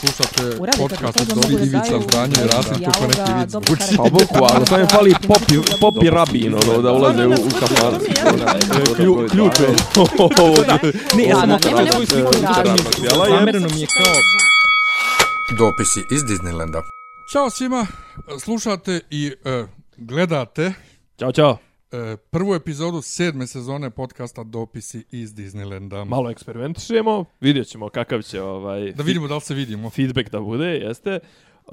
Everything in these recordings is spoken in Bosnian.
Slušate podcast od da Ivica Zdanje i Rasim kako neki vic. karakter. Pa bukvalno, samo je fali popi, popi rabin, ono, da ulaze u, u kafan. Klju- Ključ je. Ne, ja sam svoju sliku mi je kao... Dopisi iz Disneylanda. Ćao svima, slušate i e, gledate Ćao, čao. E, prvu epizodu sedme sezone podcasta Dopisi iz Disneylanda. Malo eksperimentišemo, vidjet ćemo kakav će ovaj Da vidimo da li se vidimo. feedback da bude, jeste. Uh,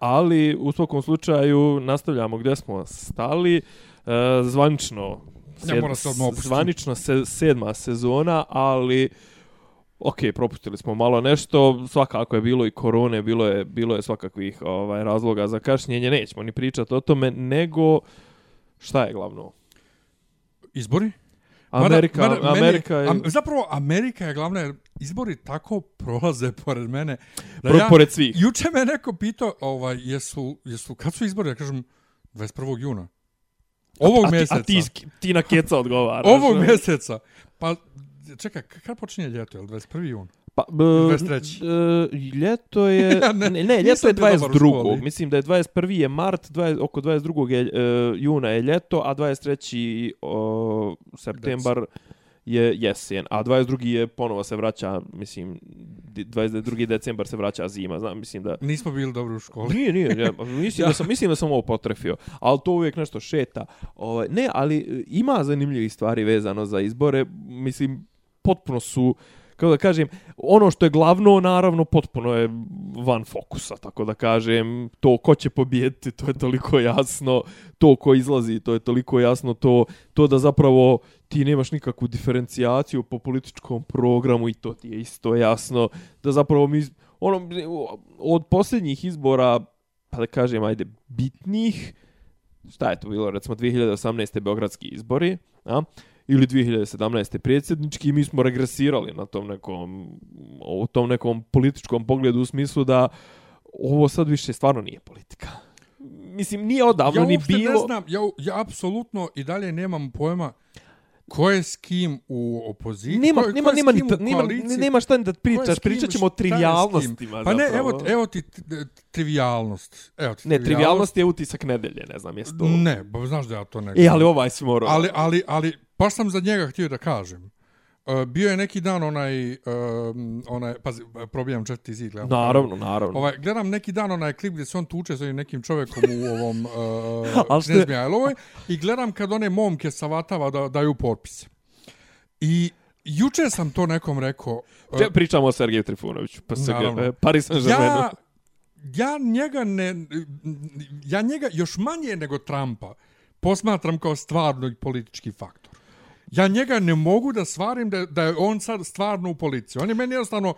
ali u svakom slučaju nastavljamo gdje smo stali. Uh, zvanično Ja moram se odmah opustiti. zvanično se, sedma sezona, ali ok, propustili smo malo nešto, svakako je bilo i korone, bilo je, bilo je svakakvih ovaj, razloga za kašnjenje, nećemo ni pričati o tome, nego šta je glavno? Izbori? Amerika, Mada- mada Amerika je am, zapravo, Amerika je glavna, jer izbori tako prolaze pored mene. Da pro, pored svih. Juče me neko pitao, ovaj, jesu, jesu, kad su izbori? Ja kažem, 21. juna. Ovog a, ti- mjeseca. A ti, ti na keca odgovaraš. Ovog mjeseca. Pa, čekaj, k- kad počinje ljeto, je li 21. jun? Pa, b, 23.. e, ljeto je... Ja ne- ne, ne, ljeto je bio dobar u 22. školi. Mislim da je 21. je mart, 20, oko 22. Je, e, juna je ljeto, a 23. O, septembar je jesen, a 22. je ponovo se vraća, mislim, di- 22. decembar se vraća zima, znam, mislim da... Nismo bili dobri u školi. Nije, nije, ja, mislim, da sam, mislim da sam ovo potrefio, ali to uvijek nešto šeta. Ovaj, ne, ali e, ima zanimljivih stvari vezano za izbore, mislim, potpuno su, kako da kažem, ono što je glavno, naravno, potpuno je van fokusa, tako da kažem, to ko će pobijediti, to je toliko jasno, to ko izlazi, to je toliko jasno, to, to da zapravo ti nemaš nikakvu diferencijaciju po političkom programu i to ti je isto jasno, da zapravo mi, ono, od posljednjih izbora, pa da kažem, ajde, bitnih, šta je to bilo, recimo 2018. beogradski izbori, a? Ili 2017. predsjednički, mi smo regresirali na tom nekom, u tom nekom političkom pogledu u smislu da ovo sad više stvarno nije politika. Mislim, nije odavno ja ni bilo... ne znam, ja, ja apsolutno i dalje nemam pojma ko je s kim u opoziciji, Nema, ko, nema, ko je s nema, kim ni, u nema, šta ni da pričaš, s kim, pričat ćemo o s kim. trivialnostima. Pa ne, zapravo. evo, evo ti trivialnost. Evo ti Ne, trivialnost je utisak nedelje, ne znam, jesi to... Ne, ba, znaš da ja to ne E, ali ovaj si morao. ali, ali, ali, baš sam za njega htio da kažem. Uh, bio je neki dan onaj, um, onaj, pazi, probijam četiri zid. gledam. Naravno, naravno. Ovaj, gledam neki dan onaj klip gdje se on tuče sa onim nekim čovjekom u ovom uh, je- Knez Mihajlovoj i gledam kad one momke savatava da daju potpise. I juče sam to nekom rekao. uh, Če, pričamo o Sergeju Trifunoviću, pa se Naravno. ga, Paris Saint-Germainu. ja, ja njega ne, ja njega još manje nego Trumpa posmatram kao stvarno politički faktor. Ja njega ne mogu da stvarim da, da je on sad stvarno u policiji. On je meni jednostavno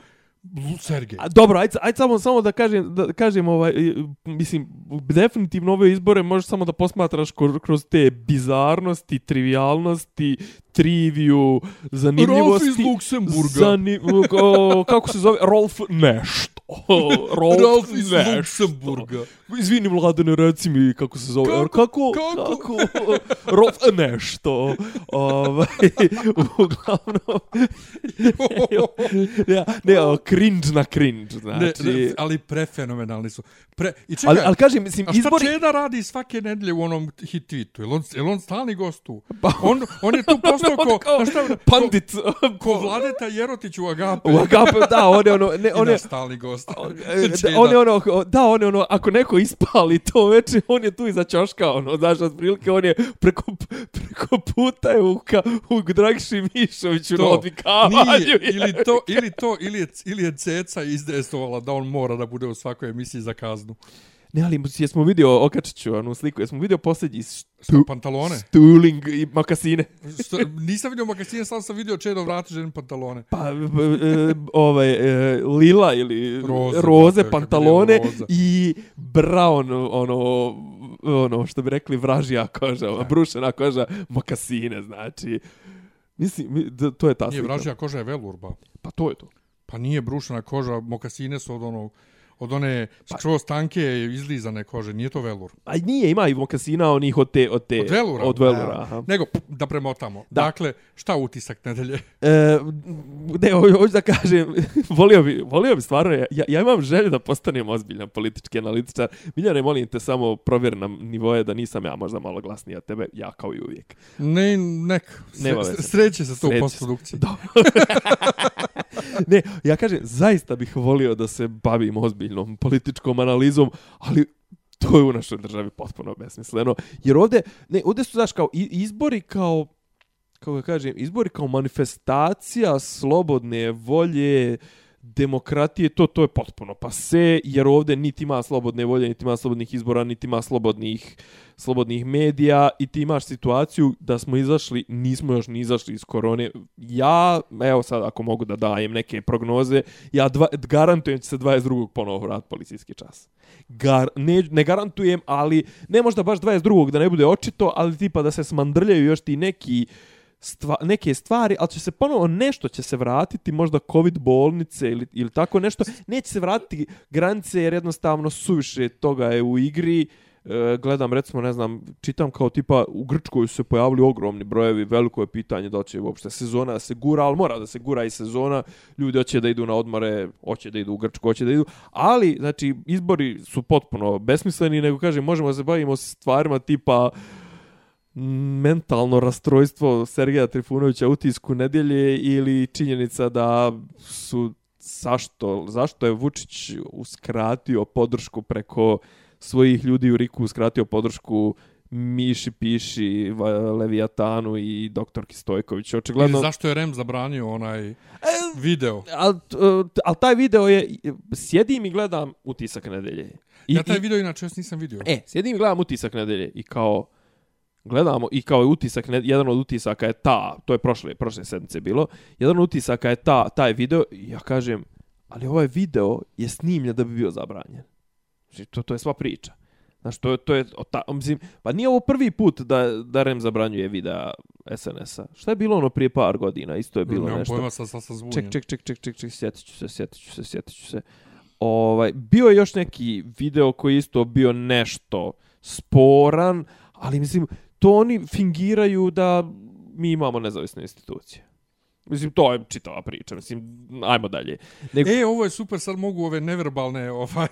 Sergej. A, dobro, ajde, ajde samo, samo da kažem, da kažem ovaj, mislim, definitivno ove izbore možeš samo da posmatraš kroz, te bizarnosti, trivialnosti, triviju, zanimljivosti. Rolf iz Luksemburga. Zani, o, kako se zove? Rolf Rolf, Rolf iz nešto. Luksemburga. Izvini, mladene, reci mi kako se zove. Kako? Kako? Kako? kako? Rolf nešto. Ovaj, uglavnom... ja, ne, o, cringe na cringe, Ne, znači... ne, ali prefenomenalni su. Pre, I čekaj, ali, ali kažem, mislim, a šta izbori... Čeda radi svake nedelje u onom hit tweetu? Je on, je on stalni gost tu? On, on je tu postao ko, kao šta, Pandit. ko, ko Vladeta Jerotić u Agape. U Agape, da, on je ono... Ne, on je, stalni gost. E, Čeda. da, on je ono, da, on je ono, ako neko ispali to veče, on je tu iza ćoška, ono, znaš, otprilike on je preko, preko puta je u, ka, u Dragši Mišoviću na odvikavanju. Nije, ili to, ili to, ili je, ili je Ceca izdejstvovala da on mora da bude u svakoj emisiji za kaznu. Ne, ali jesmo vidio, okačit ću onu sliku, jesmo vidio posljednji Što, pantalone? Stuling i makasine. Što, nisam vidio makasine, sam sam vidio Čedo vrati ženi pantalone. Pa, b, e, ovaj, e, lila ili Roze, roze, brate, pantalone roza. i brown, ono, ono, što bi rekli, vražija koža, ona brušena koža, makasine, znači. Mislim, to je ta Nije slika. vražija koža je velurba. Pa to je to. Pa nije brušena koža, mokasine su od onog od one skroz tanke izlizane kože, nije to velur. A nije, ima i mokasina onih od te... Od, te, Od velura? Od velura, aha. Nego, da premotamo. Da. Dakle, šta utisak nedelje? E, ne, ho- hoću da kažem, volio bi, volio bi stvarno, ja, ja imam želju da postanem ozbiljan politički analitičar. Miljane, molim te samo provjer na nivoje da nisam ja možda malo glasniji od tebe, ja kao i uvijek. Ne, nek. Sre, veze. sreće se to u Sreće se. Ne, ja kažem, zaista bih volio da se bavim ozbiljnom političkom analizom, ali to je u našoj državi potpuno besmisleno. Jer ovde, ne, ovde su, znaš, kao izbori kao, kako ga kažem, izbori kao manifestacija slobodne volje, demokratije, to to je potpuno pa se, jer ovde niti ima slobodne volje, niti ima slobodnih izbora, niti ima slobodnih slobodnih medija i ti imaš situaciju da smo izašli, nismo još ni izašli iz korone. Ja, evo sad ako mogu da dajem neke prognoze, ja dva, garantujem će se 22. ponovo vrat policijski čas. Gar, ne, ne garantujem, ali ne možda baš 22. da ne bude očito, ali tipa da se smandrljaju još ti neki stva, neke stvari, ali će se ponovo nešto će se vratiti, možda covid bolnice ili, ili tako nešto, neće se vratiti granice jer jednostavno suviše toga je u igri, E, gledam recimo ne znam čitam kao tipa u Grčkoj su se pojavili ogromni brojevi veliko je pitanje da li će uopšte sezona da se gura ali mora da se gura i sezona. Ljudi hoće da idu na odmore hoće da idu u Grčku hoće da idu ali znači izbori su potpuno besmisleni nego kažem možemo da se bavimo stvarima tipa mentalno rastrojstvo Sergeja Trifunovića utisku nedjelje ili činjenica da su zašto, zašto je Vučić uskratio podršku preko svojih ljudi u Riku uskratio podršku Miši Piši, Leviatanu i doktorki Stojković. Očigledno... Ili zašto je Rem zabranio onaj E, video? Al, al taj video je, sjedim i gledam utisak nedelje. I, Ja taj i- video inače još nisam vidio. E, sjedim i gledam utisak nedelje i kao gledamo i kao je utisak ne- jedan od utisaka je ta, to je prošle prošle sedmice bilo. Jedan od utisaka je ta taj video ja kažem, ali ovaj video je snimljen da bi bio zabranjen. Znači to to je sva priča. Znaš, to je, to je, ta, mislim, pa nije ovo prvi put da, da REM zabranjuje videa SNS-a. Šta je bilo ono prije par godina? Isto je bilo Nemam nešto. pojma, sad, sam zbunjen. Ček, ček, ček, ček, ček, ček, sjetit ću se, sjetit ću se, sjetit ću se. Ovaj, bio je još neki video koji isto bio nešto sporan, ali mislim, to oni fingiraju da mi imamo nezavisne institucije. Mislim, to je čitava priča, mislim, ajmo dalje. Nego, E, ovo je super, sad mogu ove neverbalne, ovaj,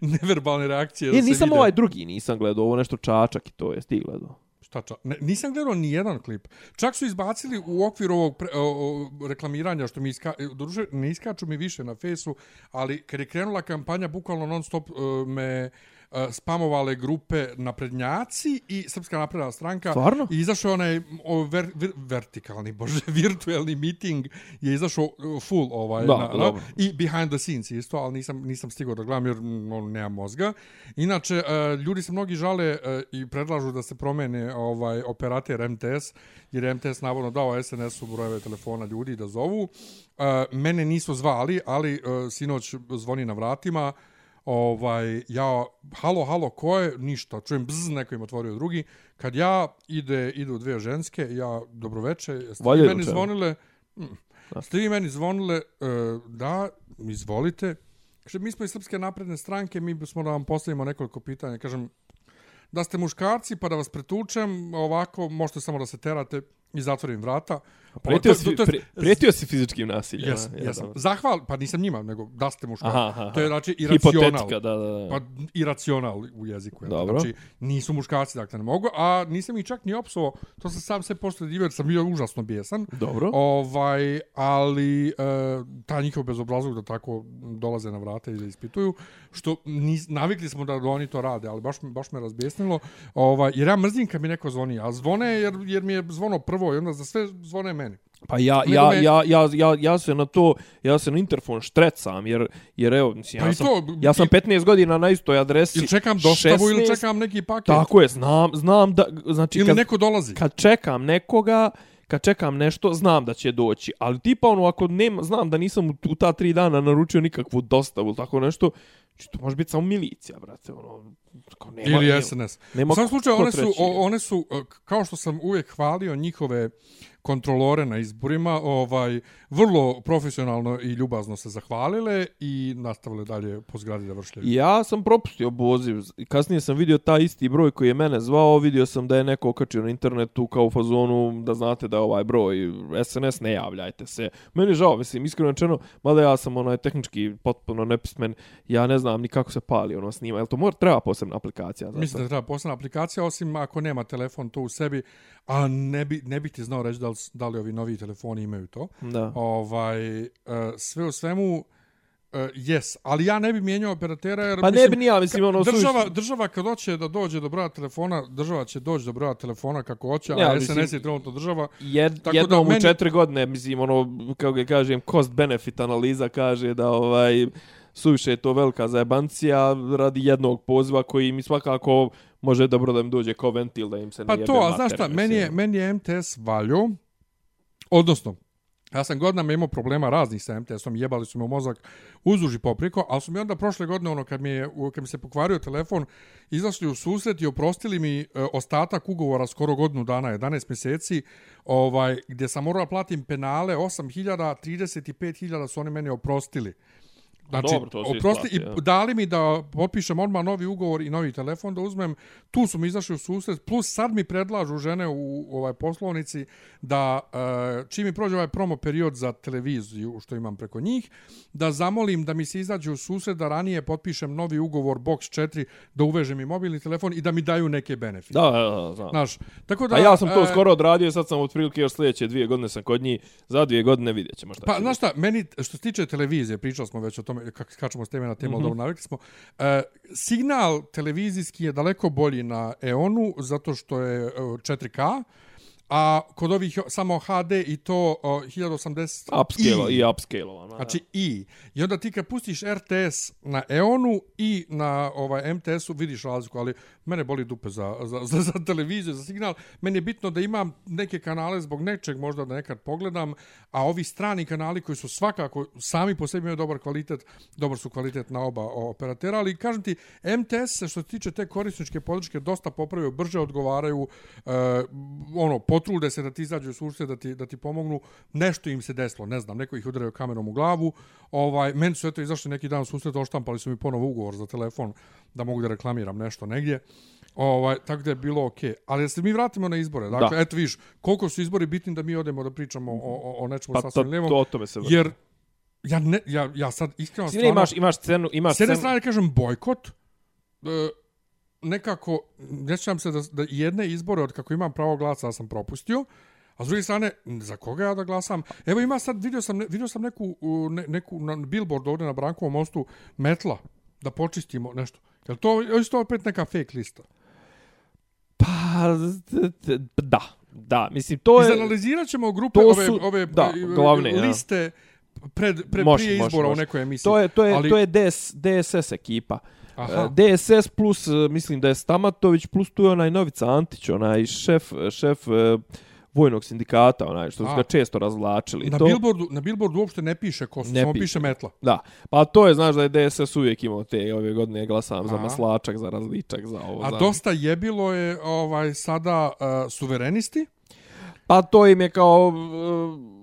neverbalne reakcije da e, se nisam vide. ovaj drugi, nisam gledao, ovo nešto čačak i to je, ti gledao. Šta ča? Ne, nisam gledao ni jedan klip. Čak su izbacili u okviru ovog pre, o, o, reklamiranja što mi iska, doduše ne iskaču mi više na fesu, ali kad je krenula kampanja bukvalno non stop uh, me e, spamovale grupe naprednjaci i Srpska napredna stranka. Stvarno? I izašao je onaj o, ver, vir, vertikalni, bože, virtuelni meeting je izašao uh, full ovaj, Da, na, na, dobro. i behind the scenes isto, ali nisam, nisam stigao da gledam jer mm, ono, nemam mozga. Inače, uh, ljudi se mnogi žale uh, i predlažu da se promene ovaj operater MTS, jer je MTS navodno dao SNS-u brojeve telefona ljudi da zovu. Uh, mene nisu zvali, ali uh, sinoć zvoni na vratima, ovaj, ja, halo, halo, ko je? Ništa, čujem bzz, neko im otvorio drugi. Kad ja ide, idu dvije ženske, ja, dobroveče, jeste Valja vi meni ručan. zvonile? Mm. Ste vi meni zvonile? E, da, izvolite. Kaže, mi smo iz Srpske napredne stranke, mi smo da vam postavimo nekoliko pitanja. Kažem, da ste muškarci pa da vas pretučem, ovako možete samo da se terate i zatvorim vrata. Prijetio Ovo, si, to- to- pri, prijetio si fizičkim nasiljem. A? jesam. dobro. Zahval, pa nisam njima, nego da ste. Aha, aha, To je znači iracional. Hipotetika, da, da, da. Pa iracional u jeziku. jel? Dobro. Znači, nisu muškarci, dakle ne mogu, a nisam ih čak ni opsuo, to sam sam se posle divio, jer sam bio užasno bijesan. Dobro. Ovaj, ali e, ta njihov bezobrazluk da tako dolaze na vrata i da ispituju, što nis, navikli smo da oni to rade, ali baš, baš me razbjesnilo, ovaj, jer ja mrzim kad mi neko zvoni, a zvone jer, jer mi je zvono prvo i onda za sve zvone meni. Pa ja, ja, ja, ja, ja, ja se na to, ja se na interfon štrecam, jer, jer evo, mislim, Pa ja sam, to, ja sam i- 15 godina na istoj adresi. Ili čekam dostavu ili 16 čekam neki paket. Tako je, znam, znam da, znači, ili kad, neko dolazi. kad čekam nekoga, kad čekam nešto, znam da će doći. Ali tipa ono, ako nema, znam da nisam u, u ta tri dana naručio nikakvu dostavu ili tako nešto, Znači, to može biti samo milicija, brate, ono, kao nema, Ili nema- SNS. Nema U svakom slučaju, one su, o, one su, e, kao što sam uvijek hvalio njihove kontrolore na izborima, ovaj vrlo profesionalno i ljubazno se zahvalile i nastavile dalje po zgradi da vršljaju. Ja sam propustio poziv. Kasnije sam vidio taj isti broj koji je mene zvao. Vidio sam da je neko okačio na internetu kao u fazonu da znate da je ovaj broj SNS ne javljajte se. Meni je žao, mislim, iskreno rečeno, mada ja sam onaj tehnički potpuno nepismen, ja ne znam ni kako se pali ono snima. Jel to mora, treba posebna aplikacija? Za Mislim da treba posebna aplikacija, osim ako nema telefon to u sebi, a ne bi, ne bi ti znao reći da li, da li ovi novi telefoni imaju to. Da. Ovaj, e, sve u svemu, e, yes, ali ja ne bi mijenjao operatera jer... Pa ne bi ni ja, mislim, ono... Država, suviš- država kad hoće da dođe do broja telefona, država će doći do broja telefona kako hoće, Ja, a mislim- SNS je trenutno država. Jed, Tako da jednom meni- u četiri godine, mislim, ono, kako ga kažem, cost benefit analiza kaže da ovaj suviše je to velika zajebancija radi jednog poziva koji mi svakako može dobro da im dođe kao ventil da im se Pa ne to, jebe a znaš šta, meni je, meni je MTS valjo, odnosno, ja sam godinama imao problema raznih sa MTS-om, jebali su me u mozak uzduži popriko, ali su mi onda prošle godine, ono, kad mi, je, kad mi se pokvario telefon, izašli u susret i oprostili mi e, ostatak ugovora skoro godinu dana, 11 mjeseci, ovaj, gdje sam morao platim penale 8.000, 35.000 su oni meni oprostili. Znači, dobro, to se oprosti, isplati, i dali mi da potpišem odmah novi ugovor i novi telefon da uzmem. Tu su mi izašli u susret, plus sad mi predlažu žene u, u ovaj poslovnici da e, čim mi prođe ovaj promo period za televiziju što imam preko njih, da zamolim da mi se izađe u susret da ranije potpišem novi ugovor Box 4 da uvežem i mobilni telefon i da mi daju neke benefite. Da, da, da, znam. Znaš, tako da, A ja sam to e, skoro odradio, sad sam otprilike još sljedeće dvije godine sam kod njih, za dvije godine vidjet ćemo šta Pa, znaš šta, meni, što se tiče televizije, pričali smo već o tome, kako skačemo s teme na temu, mm -hmm. dobro navikli smo, e, signal televizijski je daleko bolji na EON-u, zato što je e, 4K, a kod ovih samo HD i to o, 1080 Upscale i. i upscale. Znači i. I onda ti kad pustiš RTS na EON-u i na ovaj MTS-u vidiš razliku, ali mene boli dupe za, za, za, za televiziju, za signal. Meni je bitno da imam neke kanale zbog nečeg možda da nekad pogledam, a ovi strani kanali koji su svakako sami po sebi imaju dobar kvalitet, dobar su kvalitet na oba operatera, ali kažem ti, MTS što se tiče te korisničke podrške dosta popravio, brže odgovaraju, uh, ono, potrude se da ti izađu u susret, da ti, da ti pomognu, nešto im se desilo, ne znam, neko ih udario kamerom u glavu, ovaj, meni su eto izašli neki dan u susret, oštampali su mi ponovo ugovor za telefon da mogu da reklamiram nešto negdje. Ovaj, tako da je bilo okej. Okay. Ali da se mi vratimo na izbore. Dakle, Da. eto viš, koliko su izbori bitni da mi odemo da pričamo o, o, o nečemu Pa to, sasvim lijevom. to o tome se vrti. Jer ja, ne, ja, ja sad iskreno ne imaš, imaš scenu, imaš S jedne scenu, strane kažem bojkot, e, nekako, ne sjećam se da, da jedne izbore od kako imam pravo glasa da sam propustio, a s druge strane, za koga ja da glasam? Evo ima sad, vidio sam, vidio sam neku, ne, neku na billboard ovdje na Brankovom mostu, metla, da počistimo nešto. Jel to isto opet neka fake lista? Pa, da, da, mislim, to je... Izanalizirat ćemo grupe to ove, su- ove da, e, glavne, ja. liste pred, pred, Može, prije izbora može. u nekoj emisiji. To je, to je, Ali- to je DS, DSS ekipa. Aha. E, DSS plus, e, mislim da je Stamatović, plus tu je onaj Novica Antić, onaj šef, šef e, vojnog sindikata, onaj što su ga često razvlačili. Na, to, billboardu, na billboardu uopšte ne piše ko su, Ne samo piše. piše metla. Da, pa to je, znaš da je DSS uvijek imao te ove godine glasam za maslačak, za različak, za ovo. A za... dosta je bilo je ovaj sada uh, suverenisti. Pa to im je kao uh,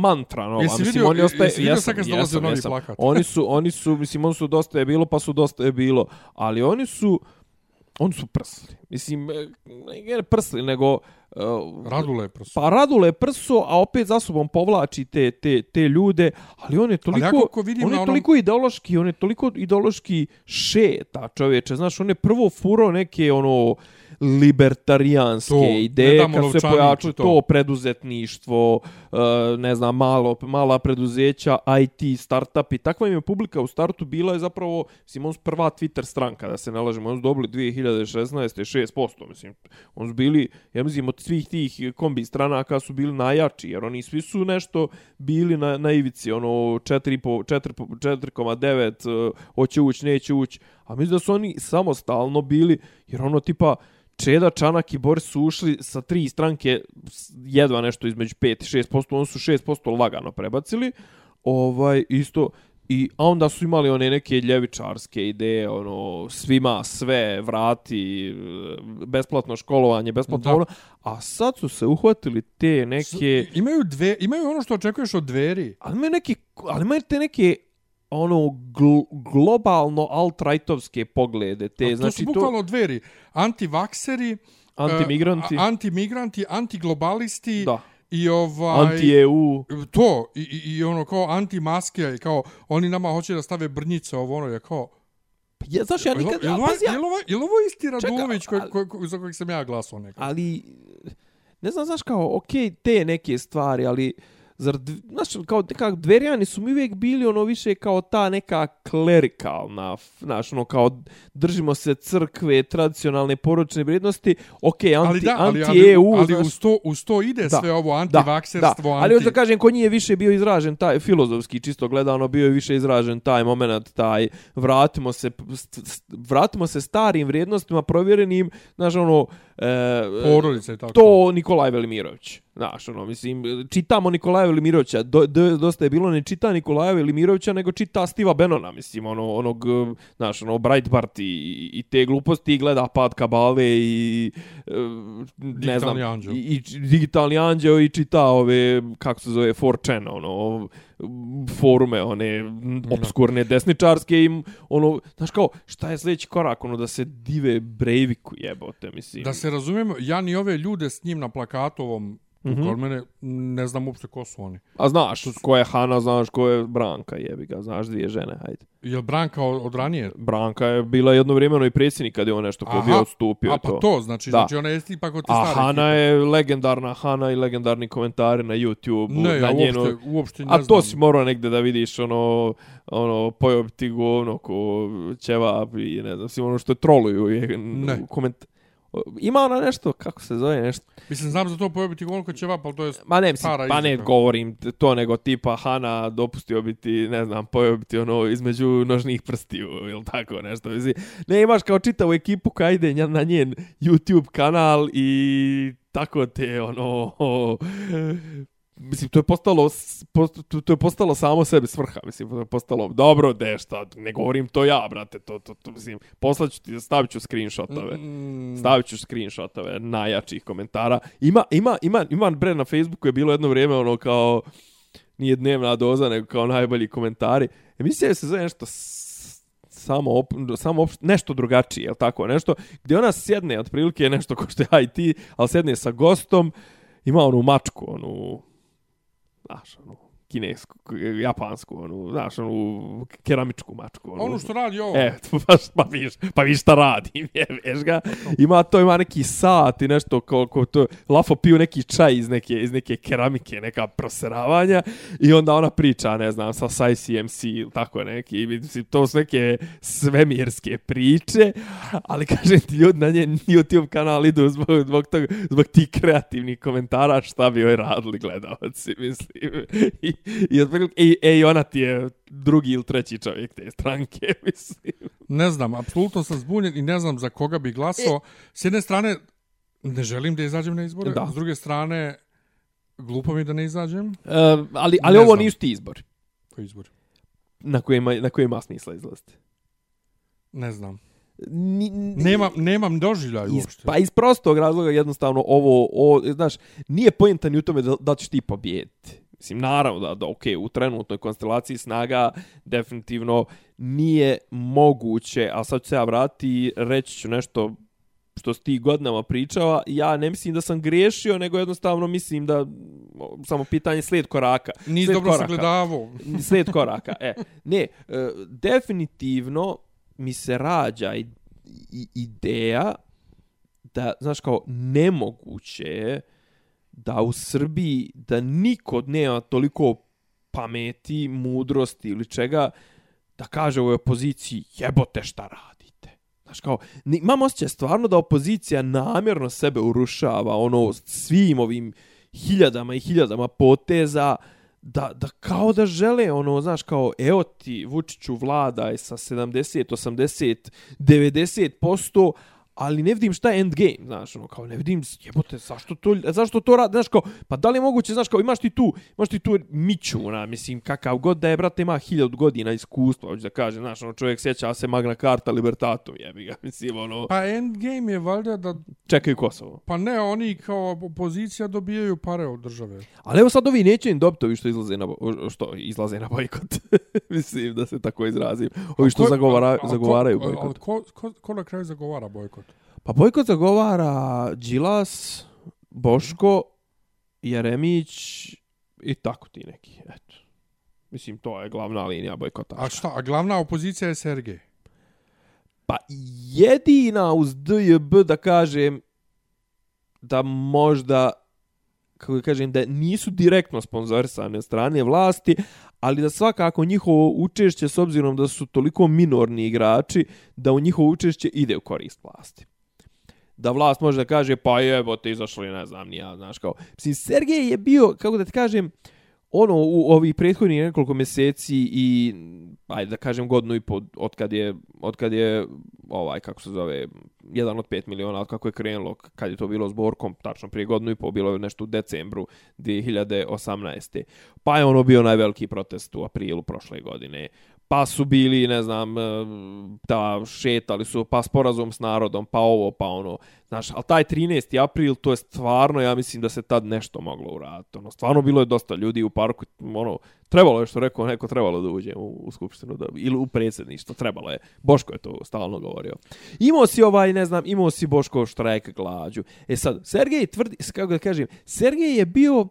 mantra nova. Jesi mislim, vidio- oni ostaje, jesi vidio jesam, sad kad se dolazio jesam, novi jesam. plakat? Oni su, oni su, mislim, oni su dosta je bilo, pa su dosta je bilo. Ali oni su, oni su prsli. Mislim, e, ne prsli, nego... Uh, Radule je prosto. Pa Radule prso, a opet za sobom povlači te, te, te ljude, ali on je toliko, vidim on je onom- toliko ideološki, on je toliko ideološki šeta čovječe, znaš, on je prvo furo neke ono libertarijanske To, ideje, kad se pojačali to. to preduzetništvo, uh, ne znam, malo, mala preduzeća, IT, startup i takva im je publika u startu bila je zapravo, mislim, on prva Twitter stranka, da se ne lažemo, on su dobili 2016. 6%, mislim, on su bili, ja mislim, od svih tih kombi stranaka su bili najjači, jer oni svi su nešto bili na, na ivici, ono, 4,5, 4,9, uh, hoće ući, neće ući, a mislim da su oni samostalno bili, jer ono, tipa, Čeda, Čanak i Boris su ušli sa tri stranke, jedva nešto između 5 i 6%, oni su 6% lagano prebacili. Ovaj, isto, I a onda su imali one neke ljevičarske ideje, ono, svima sve vrati, besplatno školovanje, besplatno Da. ono, a sad su se uhvatili te neke... S- Imaju, dve, imaju ono što očekuješ od dveri. Ali imaju neki, ali imaju te neke ono gl globalno alt-rightovske poglede, te, A to znači su bukvalno dveri. Antivakseri, antimigranti, a- antimigranti, antiglobalisti da, i ovaj... anti-EU, To, i, i, i ono kao antimaske, i kao oni nama hoće da stave brnjice, ovo ono je kao... ja, znaš, ja nikad, Jel, jel, pazi, ja, jel, ovo, jel ovo isti Radulović Čekaj, koji, koji, koji, za kojeg sam ja glasao nekako? ali, ne znam, znaš, kao, okej, te neke stvari, ali, zar, znaš, kao, kao dverjani su mi uvijek bili ono više kao ta neka klerikalna, znaš, ono, kao, držimo se crkve, tradicionalne poročne vrijednosti, okej, anti, ali da, ali, ali, anti-EU, ali znaš, uz, to, uz to ide Da, sve ovo da, antivakserstvo, da. anti... Ali hoću da kažem, kod njih je više bio izražen taj filozofski, čisto gledano, bio je više izražen taj moment, taj vratimo se, vratimo se starim vrijednostima provjerenim, znaš, ono, e, porodice i tako. to Nikolaj Velimirović. Znaš, ono, mislim, čitamo Nikolaja Velimirovića, do, do, dosta je bilo ne čita Nikolaja Velimirovića, nego čita Stiva Benona, mislim, ono, onog, eh, znaš, ono, Breitbart i, i te gluposti, i gleda pad kabale i, eh, ne znam, Digitalni anđeo. i, i č- digitalni anđeo i čita ove, kako se zove, 4chan, ono, forume, one obskurne desničarske i ono, znaš kao, šta je sljedeći korak, ono, da se dive Breiviku jebote, mislim. Da se razumijemo, ja ni ove ljude s njim na plakatu tu Mhm. kod mene, ne znam uopšte ko su oni. A znaš ko je Hana, znaš ko je Branka, jebi ga, znaš dvije žene, hajde. Je Branka od, od ranije? Branka je bila jedno vrijemeno i predsjednik kad je on nešto ko Aha, bio odstupio. A pa to, znači, Da. znači ona je ipak od te A stare Hana ekipe. je legendarna Hana i legendarni komentari na YouTube. Ne, na ja njeno... uopšte, uopšte ne A to znam. si morao negde da vidiš ono, ono, pojeo bi ti govno ko ćevap i ne znam, si ono što troluju je Ne. koment... Ima ona nešto, kako se zove, nešto, Mislim, znam za to pojebiti koliko će vap, ali to je... Ma ne, mislim, Stara pa ne govorim to, nego tipa Hana dopustio bi ti, ne znam, pojeo bi ti ono između nožnih prstiju ili tako nešto. Mislim, ne imaš kao čitavu ekipu koja ide na njen YouTube kanal i tako te ono... Mislim, to je postalo, post, to, je postalo samo sebi svrha, mislim, to je postalo, dobro, de, šta, ne govorim to ja, brate, to, to, to mislim, poslaću ti, stavit ću screenshotove. Mm, Stavit ću screenshotove najjačih komentara. Ima, ima, ima, ima bre na Facebooku je bilo jedno vrijeme ono kao nije dnevna doza, nego kao najbolji komentari. Emisija se zove nešto samo, op, samo op, nešto drugačije, je tako? Nešto gdje ona sjedne, otprilike nešto ko što ja i ti, ali sjedne sa gostom, ima onu mačku, onu, znaš, onu, kinesku, japansku, onu, znaš, onu keramičku mačku. Onu, Ono što radi ovo. E, pa, pa viš, pa viš šta radi, veš ga. Ima to, ima neki sat i nešto kao, kao to, Lafo piju neki čaj iz neke, iz neke keramike, neka proseravanja i onda ona priča, ne znam, sa sa ICMC ili tako neki, mislim, to su neke svemirske priče, ali kažem ti, ljudi na njen YouTube kanal idu zbog, zbog, tog, zbog tih kreativnih komentara šta bi joj radili gledalci, mislim. I, i, otprilike- i, e, i ona ti je drugi ili treći čovjek te stranke, mislim. Ne znam, apsolutno sam zbunjen i ne znam za koga bi glasao. S jedne strane, ne želim da izađem na izbore, Da. s druge strane, glupo mi da ne izađem. Uh, ali ali Ne ovo znam. nisu ti izbori Koji izbor? na kojima, na kojima ima smisla izlaziti. Ne znam. Ni, Nemam, nemam doživljaj iz, uopšte. pa iz prostog razloga jednostavno ovo, ovo znaš, nije pojentan ni u tome da, da ćeš ti pobijediti. Mislim, naravno da, da ok, u trenutnoj konstelaciji snaga definitivno nije moguće, a sad ću se ja vratiti i reći ću nešto što si ti godinama pričala, ja ne mislim da sam griješio, nego jednostavno mislim da samo pitanje slijed koraka. Nisi Slijed dobro koraka. sagledavao. slijed koraka. E, ne, e, definitivno mi se rađa i, i, ideja da, znaš, kao nemoguće je da u Srbiji, da niko nema toliko pameti, mudrosti ili čega, da kaže ovoj opoziciji jebote šta radite. Znaš kao, imam osjećaj stvarno da opozicija namjerno sebe urušava ono svim ovim hiljadama i hiljadama poteza da, da kao da žele ono, znaš, kao evo ti Vučiću vladaj sa 70, 80, 90%, ali ne vidim šta je endgame, znaš, ono, kao ne vidim, jebote, zašto to, zašto to radi, znaš, kao, pa da li je moguće, znaš, kao, imaš ti tu, imaš ti tu Miću, ona, mislim, kakav god da je, brate, ima hiljad godina iskustva, hoću da kažem, znaš, ono, čovjek sjeća se Magna Carta Libertatum, jebi ga, mislim, ono, Pa endgame je valjda da... čekaju Kosovo. Pa ne, oni kao opozicija dobijaju pare od države. Ali evo sad ovi neće im dobiti ovi što izlaze na, što izlaze na bojkot, mislim, da se tako izrazim, ovi što Ko- zagovara, a- a zagovaraju a- a bojkot. Ko, ko, ko na kraju zagovara bojkot? Pa bojkot zagovara Đilas, Boško, Jeremić i tako ti neki, eto. Mislim, to je glavna linija bojkotaša. A šta, a glavna opozicija je Sergej. Pa jedina uz DJB da kažem da možda kako da kažem da nisu direktno sponzorisane od strane vlasti, ali da svakako njihovo učešće s obzirom da su toliko minorni igrači da u njihovo učešće ide u korist vlasti. Da vlast može da kaže pa jebote izašli ne znam ni ja, znaš kao. Mislim Sergej je bio kako da ti kažem ono u ovih prethodnih nekoliko mjeseci i ajde da kažem godinu i po od kad je od kad je ovaj kako se zove jedan od 5 miliona od kako je krenulo kad je to bilo s Borkom tačno prije godinu i po bilo je nešto u decembru 2018. Pa je ono bio najveliki protest u aprilu prošle godine. Pa su bili, ne znam, e, ta šetali su, pa sporazum s narodom, pa ovo, pa ono. Znaš, ali taj 13. april, to je stvarno, ja mislim da se tad nešto moglo uraditi. Ono, stvarno bilo je dosta ljudi u parku, ono, trebalo je što rekao, neko trebalo da uđe u, u skupštinu, da, ili u predsjedništvo, trebalo je. Boško je to stalno govorio. Imao si ovaj, ne znam, imao si Boško štrajk glađu. E sad, Sergej tvrdi, kako da kažem, Sergej je bio, Uh,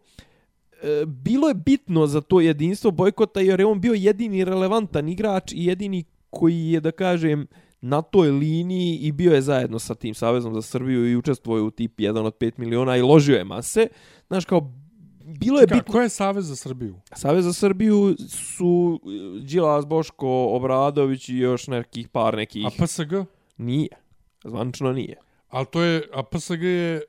bilo je bitno za to jedinstvo bojkota jer je on bio jedini relevantan igrač i jedini koji je, da kažem, na toj liniji i bio je zajedno sa tim Savezom za Srbiju i učestvovao je u tip 1 od 5 miliona i ložio je mase. Znaš, kao, bilo je Ka, bitno... ko je Savez za Srbiju? Savez za Srbiju su e, Đilas, Boško, Obradović i još nekih par nekih... A PSG? Nije. Zvančno nije. Ali to je, a PSG je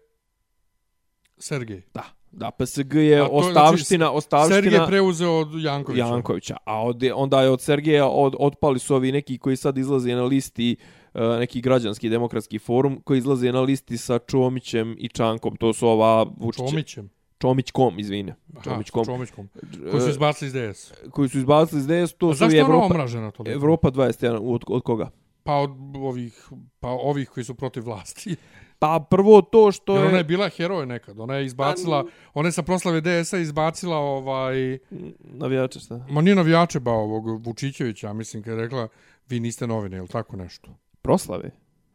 Sergej. Da. Da, PSG je to je, ostavština, znači, ostavština... Sergej preuzeo od Jankovića. Jankovića. A od, onda je od Sergeja od, otpali su ovi neki koji sad izlaze na listi uh, neki građanski demokratski forum koji izlaze na listi sa Čomićem i Čankom. To su ova Vučić, Čomićem. Čomićkom, izvine. Aha, Čomićkom. Čomićkom. Koji su E, izbacili iz DS. koji su izbacili iz DS, to A su zašto i je ona Evropa, omražena toliko? Evropa 21. Od, od koga? Pa od ovih, pa ovih koji su protiv vlasti. Pa prvo to što Jer je... ona je bila heroj nekad. Ona je izbacila, ona je sa proslave DS-a izbacila ovaj... Navijače šta? Ma nije navijače ba ovog Vučićevića, mislim, kad je rekla vi niste novine, ili tako nešto. Proslave?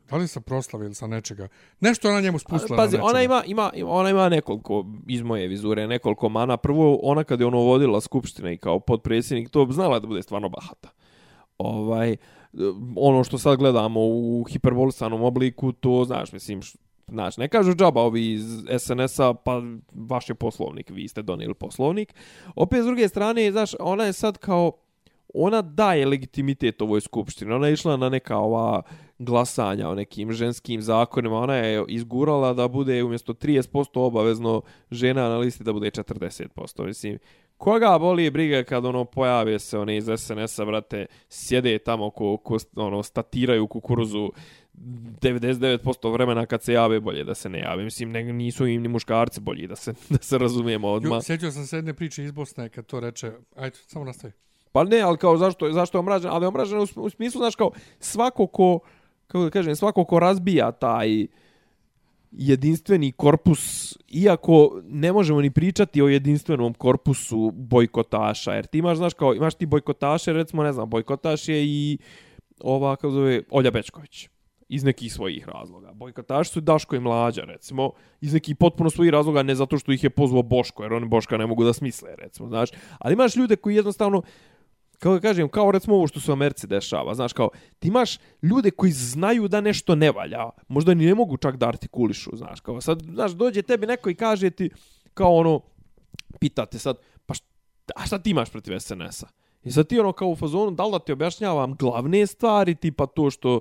Da li sa proslave ili sa nečega? Nešto ona njemu spustila Pazi, na ona ima, ima, ona ima nekoliko, iz moje vizure, nekoliko mana. Prvo, ona kad je ono vodila skupštine i kao podpredsjednik, to znala da bude stvarno bahata. Ovaj, ono što sad gledamo u hiperbolisanom obliku, to, znaš, mislim, š- Znaš, ne kažu džaba ovi iz SNS-a, pa vaš je poslovnik, vi ste donijeli poslovnik. Opet, s druge strane, znaš, ona je sad kao, ona daje legitimitet ovoj skupštini. Ona je išla na neka ova glasanja o nekim ženskim zakonima. Ona je izgurala da bude umjesto 30% obavezno žena na listi da bude 40%. Mislim, koga boli briga kad ono pojave se one iz SNS-a, brate, sjede tamo ko, ko ono, statiraju kukuruzu 99% vremena kad se jave bolje da se ne jave. Mislim, ne, nisu im ni muškarci bolji da se, da se razumijemo odmah. Jo, sjećao sam se jedne priče iz Bosne kad to reče, ajde, samo nastavi. Pa ne, ali kao zašto, zašto je omražen? Ali je omražen u, u smislu, znaš, kao svako ko, kako da kažem, svako ko razbija taj jedinstveni korpus, iako ne možemo ni pričati o jedinstvenom korpusu bojkotaša, jer ti imaš, znaš, kao, imaš ti bojkotaše, recimo, ne znam, bojkotaš je i ova, kako zove, Olja Bečković iz nekih svojih razloga. Bojkotaši su Daško i Mlađa, recimo, iz nekih potpuno svojih razloga, ne zato što ih je pozvao Boško, jer oni Boška ne mogu da smisle, recimo, znaš. Ali imaš ljude koji jednostavno, uh, da kažem, kao recimo ovo što se u Americi dešava, znaš, kao, ti imaš ljude koji znaju da nešto ne valja, možda ni ne mogu čak da artikulišu, znaš, kao, sad, znaš, dođe tebi neko i kaže ti, kao ono, pitate sad, pa šta, a šta ti imaš protiv SNS-a? I sad ti ono kao u fazonu, da li da ti objašnjavam glavne stvari, tipa to što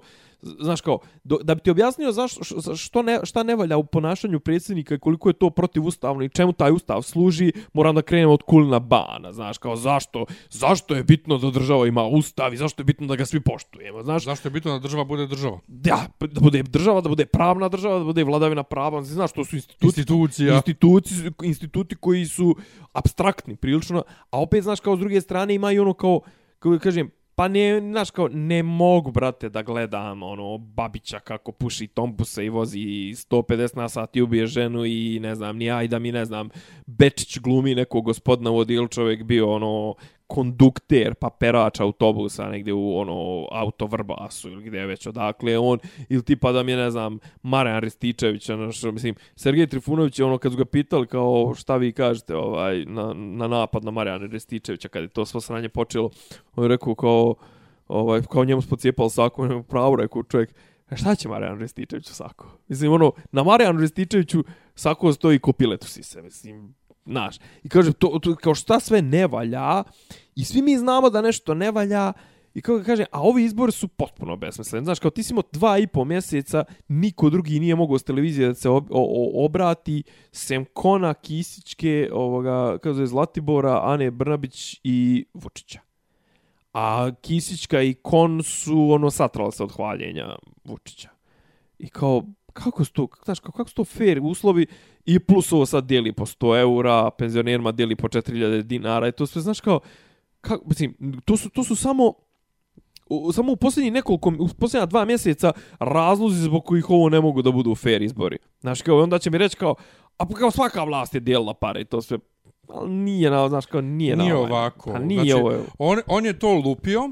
Znaš kao, do, da bi ti objasnio zašto, što ne, šta ne valja u ponašanju predsjednika i koliko je to protivustavno i čemu taj ustav služi, moram da krenem od kulina bana, znaš, kao zašto, zašto je bitno da država ima ustav i zašto je bitno da ga svi poštujemo, znaš, Zašto je bitno da država bude država? da, da bude država, da bude pravna država, da bude vladavina prava, znaš, to su instituti, Institucija. instituti, instituti koji su abstraktni prilično, a opet, znaš, kao s druge strane ima i ono kao, kako kažem, pa ne, znaš, kao, ne mogu, brate, da gledam, ono, Babića kako puši tombuse i vozi 150 na sat i ubije ženu i, ne znam, ni ajda da mi, ne znam, Bečić glumi nekog gospodina u ili čovjek bio, ono, kondukter, pa perač autobusa negdje u ono auto Vrbasu ili gdje već odakle on ili tipa da mi je ne znam Marijan Rističević ono što mislim Sergej Trifunović ono kad su ga pitali kao šta vi kažete ovaj na, na napad na Marijana Rističevića kad je to svo sranje počelo on je rekao kao ovaj kao njemu spocijepal sako on je pravo rekao čovjek "A šta će Marijan Rističević sako? Mislim ono na Marijanu Rističeviću sako stoji kopilet u sise mislim Znaš, i kaže, to, to, kao šta sve ne valja, i svi mi znamo da nešto ne valja, i kao kaže, a ovi izbori su potpuno besmisleni. Znaš, kao ti si imao dva i po mjeseca, niko drugi nije mogao s televizije da se ob, o, o, obrati, sem Kona, Kisićke, ovoga, kao zove, Zlatibora, Ane Brnabić i Vučića. A Kisićka i Kon su, ono, satrala se od hvaljenja Vučića. I kao, kako su to, znaš, kako, kako su to fair uslovi i plus ovo sad dijeli po 100 eura, penzionerima dijeli po 4000 dinara i to sve, znaš, kao, kako, mislim, to su, to su samo u, samo u posljednjih nekoliko, u posljednja dva mjeseca razlozi zbog kojih ovo ne mogu da budu fair izbori. Znaš, kao, onda će mi reći kao, a pa kao svaka vlast je dijelila pare i to sve, ali nije na, znaš, kao, nije, Nije na ovaj, ovako. Pa nije znači, ovo. On, on je to lupio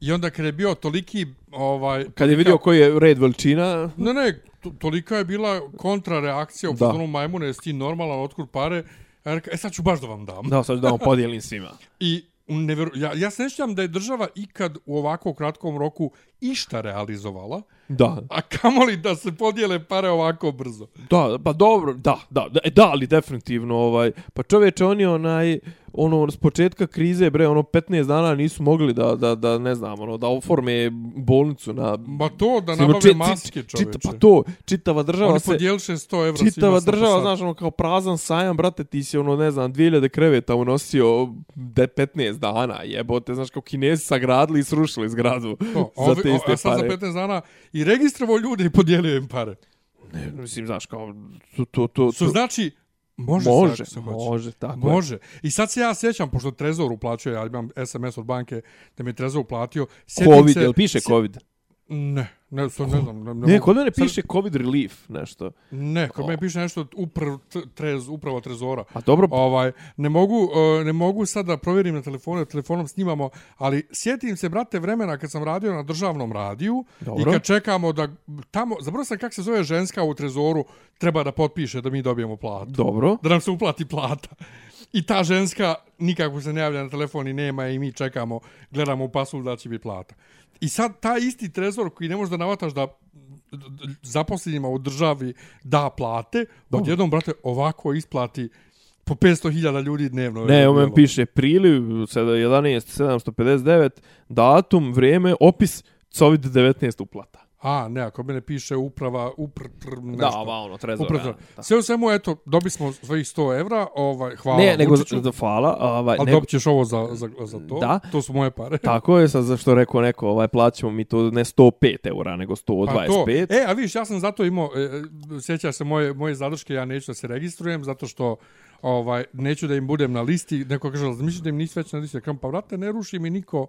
i onda kad je bio toliki... Ovaj, Kad je vidio koji je red veličina, Ne, ne, to, tolika je bila kontrareakcija u fazonu majmune, jesi ti normalan, otkud pare? Ja rekao, e sad ću baš da vam dam. da, sad ću da vam podijelim svima. I nevjeru, ja, ja se ne sjećam da je država ikad u ovako kratkom roku išta realizovala, Da, a kamoli da se podijele pare ovako brzo. Da, pa dobro, da, da, da, e, da, ali definitivno, ovaj, pa čovječe, oni onaj, ono, s početka krize, bre, ono, 15 dana nisu mogli da, da, da ne znam, ono, da oforme bolnicu na... Ma to da nabave čit- maske, čit- čoveče. pa to, čitava država Oni se... podijeliše 100 evra Čitava država, sad. znaš, ono, kao prazan sajam, brate, ti si, ono, ne znam, 2000 kreveta unosio de 15 dana, jebote, znaš, kao kinezi sagradili i srušili zgradu To, za te iste a sad pare. za 15 dana i registrovao ljude i podijelio im pare. Ne, mislim, znaš, kao, to, to, to, Su znači, može, može, se hoće. može, tako je. Može. I sad se ja sjećam, pošto Trezor uplaćuje, ja imam SMS od banke da mi je Trezor uplatio. sjetim Covid, se, jel piše Covid? Ne, ne, to ne znam. Ne, ne, Ne, kod mene sad- piše Covid relief, nešto. Ne, kod Ko? mene piše nešto uprav, trez, upravo Trezora. A dobro, Ovaj, ne mogu, e, ne mogu sad da provjerim na telefonu, telefonom snimamo, ali sjetim se, brate, vremena kad sam radio na državnom radiju Dobro. i kad čekamo da tamo, zapravo sam kako se zove ženska u Trezoru, treba da potpiše da mi dobijemo platu. dobro. Da nam se uplati plata. I ta ženska nikako se ne javlja na telefon i nema i mi čekamo, gledamo u pasul da će biti plata. I sad taj isti trezor koji ne možeš da navataš da zaposlenjima u državi da plate, odjednom, brate, ovako isplati po 500.000 ljudi dnevno. Ne, ovo piše priliv, sada 11.759, datum, vrijeme, opis COVID-19 uplata. A, ne, ako mene piše uprava, upr, tr, nešto. Da, ova ono, trezor. Upr, ja, da. Sve u svemu, eto, dobili smo svojih 100 evra, ovaj, hvala Ne, nego Vučiću, za, za fala, ovaj, ali nego, dobit ćeš ovo za, za, za to. Da. To su moje pare. tako je sad za što rekao neko, ovaj, plaćamo mi to ne 105 eura, nego 125. Pa to, e, a vidiš, ja sam zato imao, e, e, sjećaš se moje, moje zadrške, ja neću da se registrujem, zato što ovaj, neću da im budem na listi, neko kaže, mislite da im nisi već na listi, kam pa vrate, ne ruši mi niko,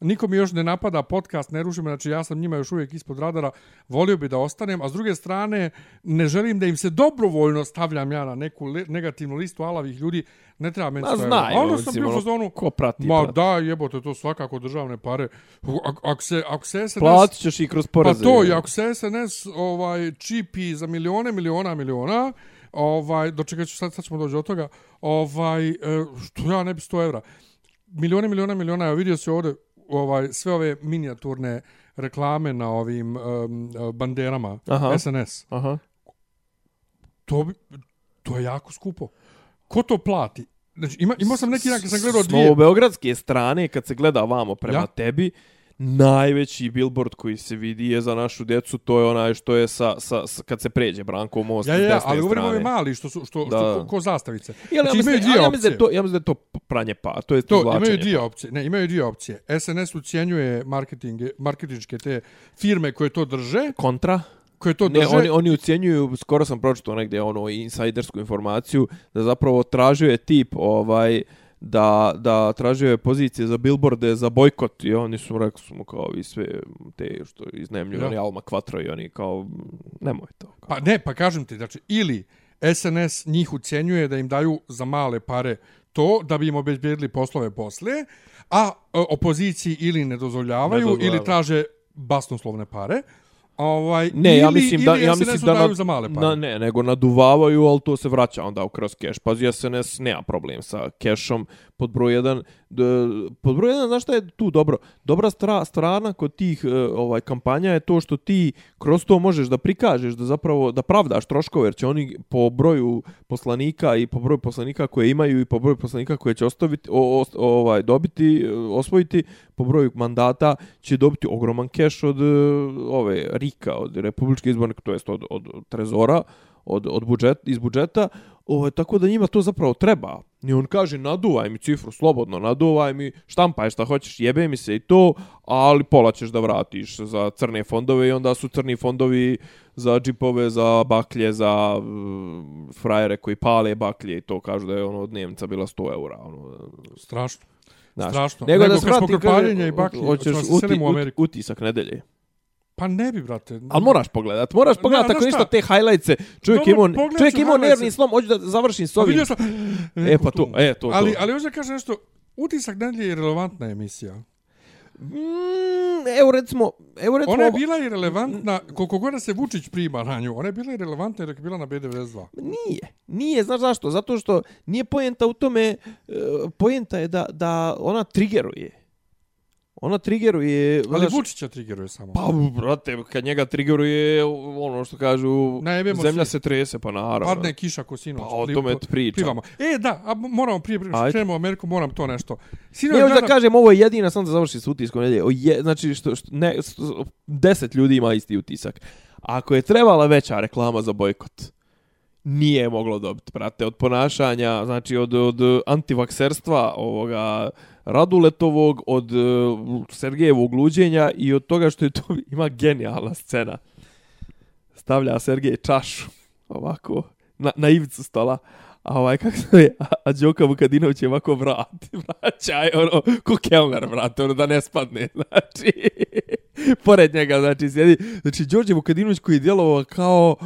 niko mi još ne napada podcast, ne ruši me, znači ja sam njima još uvijek ispod radara, volio bi da ostanem, a s druge strane, ne želim da im se dobrovoljno stavljam ja na neku negativnu listu alavih ljudi, ne treba meni Ma sve- znaju, A onda sam bio u ono, fazonu, ko prati, ma prati. da, jebote, to svakako državne pare, ako, se, ako se SNS Platit ćeš i kroz Pa poreze. to, i ako se SNS ovaj, čipi za milione, miliona, miliona, ovaj, dočekat ću, sad, sad ćemo doći od toga, ovaj, e, što ja ne bi 100 evra. Milione, miliona, miliona, evo vidio se ovdje ovaj, sve ove minijaturne reklame na ovim um, banderama Aha. SNS. Aha. To, bi, to je jako skupo. Ko to plati? Znači, ima, imao sam neki dan kad sam gledao S dvije... novobeogradske strane, kad se gleda vamo prema Ja? tebi, najveći billboard koji se vidi je za našu djecu, to je onaj što je sa, sa, sa kad se pređe Branko most Ja, ja, ja, ali govorimo ovi mali što su što, Da. što ko, ko zastavice. Ja, ja, Znači, mislim, imaju dvije ali ja mislim da opcije. to, ja mislim da je to pranje pa, to je To izvlačenje imaju dvije para. opcije. Ne, imaju dvije opcije. SNS ucijenjuje marketing, marketinške te firme koje to drže, Kontra? koje to Ne, drže. oni, oni ucijenjuju, skoro sam pročitao negdje ono insajdersku informaciju, da zapravo tražio je tip ovaj da, da tražio je pozicije za billboarde za bojkot i oni su rekli su mu kao i sve te što iznajmljuju, Ja. oni Alma Quattro i oni kao nemoj to. Kao. Pa ne, pa kažem ti, znači, ili SNS njih ucenjuje da im daju za male pare to da bi im obezbijedili poslove posle, a e, opoziciji ili ne dozvoljavaju, Ne dozvoljavaju. ili traže basnoslovne pare. Ovaj, Ne, ja ili, mislim da ja mislim da na, za male pare. na, ne, nego naduvavaju, al to se vraća onda u kroz keš. Pazi, SNS nema problem sa kešom pod broj 1. Pod broj 1, znaš šta je tu dobro? Dobra stra, strana kod tih e, ovaj kampanja je to što ti kroz to možeš da prikažeš da zapravo da pravdaš troškove, jer će oni po broju poslanika i po broju poslanika koje imaju i po broju poslanika koje će ostaviti o, o, ovaj dobiti e, osvojiti po broju mandata će dobiti ogroman keš od e, ove Rika od Republičke izborne to jest od od, od trezora od od budžet iz budžeta ovaj tako da njima to zapravo treba i on kaže naduvaj mi cifru slobodno naduvaj mi štampaj šta hoćeš jebe mi se i to ali pola ćeš da vratiš za crne fondove i onda su crni fondovi za džipove, za baklje, za mm, frajere koji pale baklje i to kažu da je ono od Nemca bila 100 eura. Ono, Strašno. znaš. Strašno. Nego, Nego da kad smo i baklje, hoćeš se uti, u Ameriku. utisak nedelje. Pa ne bi, brate. Ali moraš pogledat, moraš pogledat Ne, ako ništa šta? te highlightse. Čovjek imao čovjek imao nervni slom, hoću da završim s ovim. sam... E pa to, e to, to. Ali, ali hoću da kažem nešto, utisak nedelje je relevantna emisija. Mm, evo recimo, evo recimo Ona je bila i relevantna, koliko god se Vučić prima na nju, ona je bila i relevantna dok je bila na B92. Nije. Nije, znaš zašto? Zato što nije poenta u tome, e, poenta je da, da ona triggeruje. Ona triggeruje... Ali znaš, Vučića triggeruje samo. Pa, brate, kad njega triggeruje, ono što kažu, Najebemo zemlja svi. se trese, pa naravno. Padne kiša ko sinoć. Pa o tome pričam. Plivamo. E, da, a moramo prije, prije što Ajde. krenemo u Ameriku, moram to nešto. Sinoć Ne, da kažem, ovo je jedina, sam da završi s utiskom nedelje. O je, znači, što, što, ne, s- deset ljudi ima isti utisak. Ako je trebala veća reklama za bojkot, nije moglo dobiti, brate, od ponašanja, znači od, od antivakserstva ovoga Raduletovog, od uh, Sergejevog luđenja i od toga što je to ima genijalna scena. Stavlja Sergej čašu ovako na, na ivicu stola. A ovaj, kako se je, a, a Đoka Vukadinović je ovako vrat, vraćaj, ono, ko Kellner vrat, ono, da ne spadne, znači, pored njega, znači, sjedi, znači, Đorđe Vukadinović koji je djelovao kao,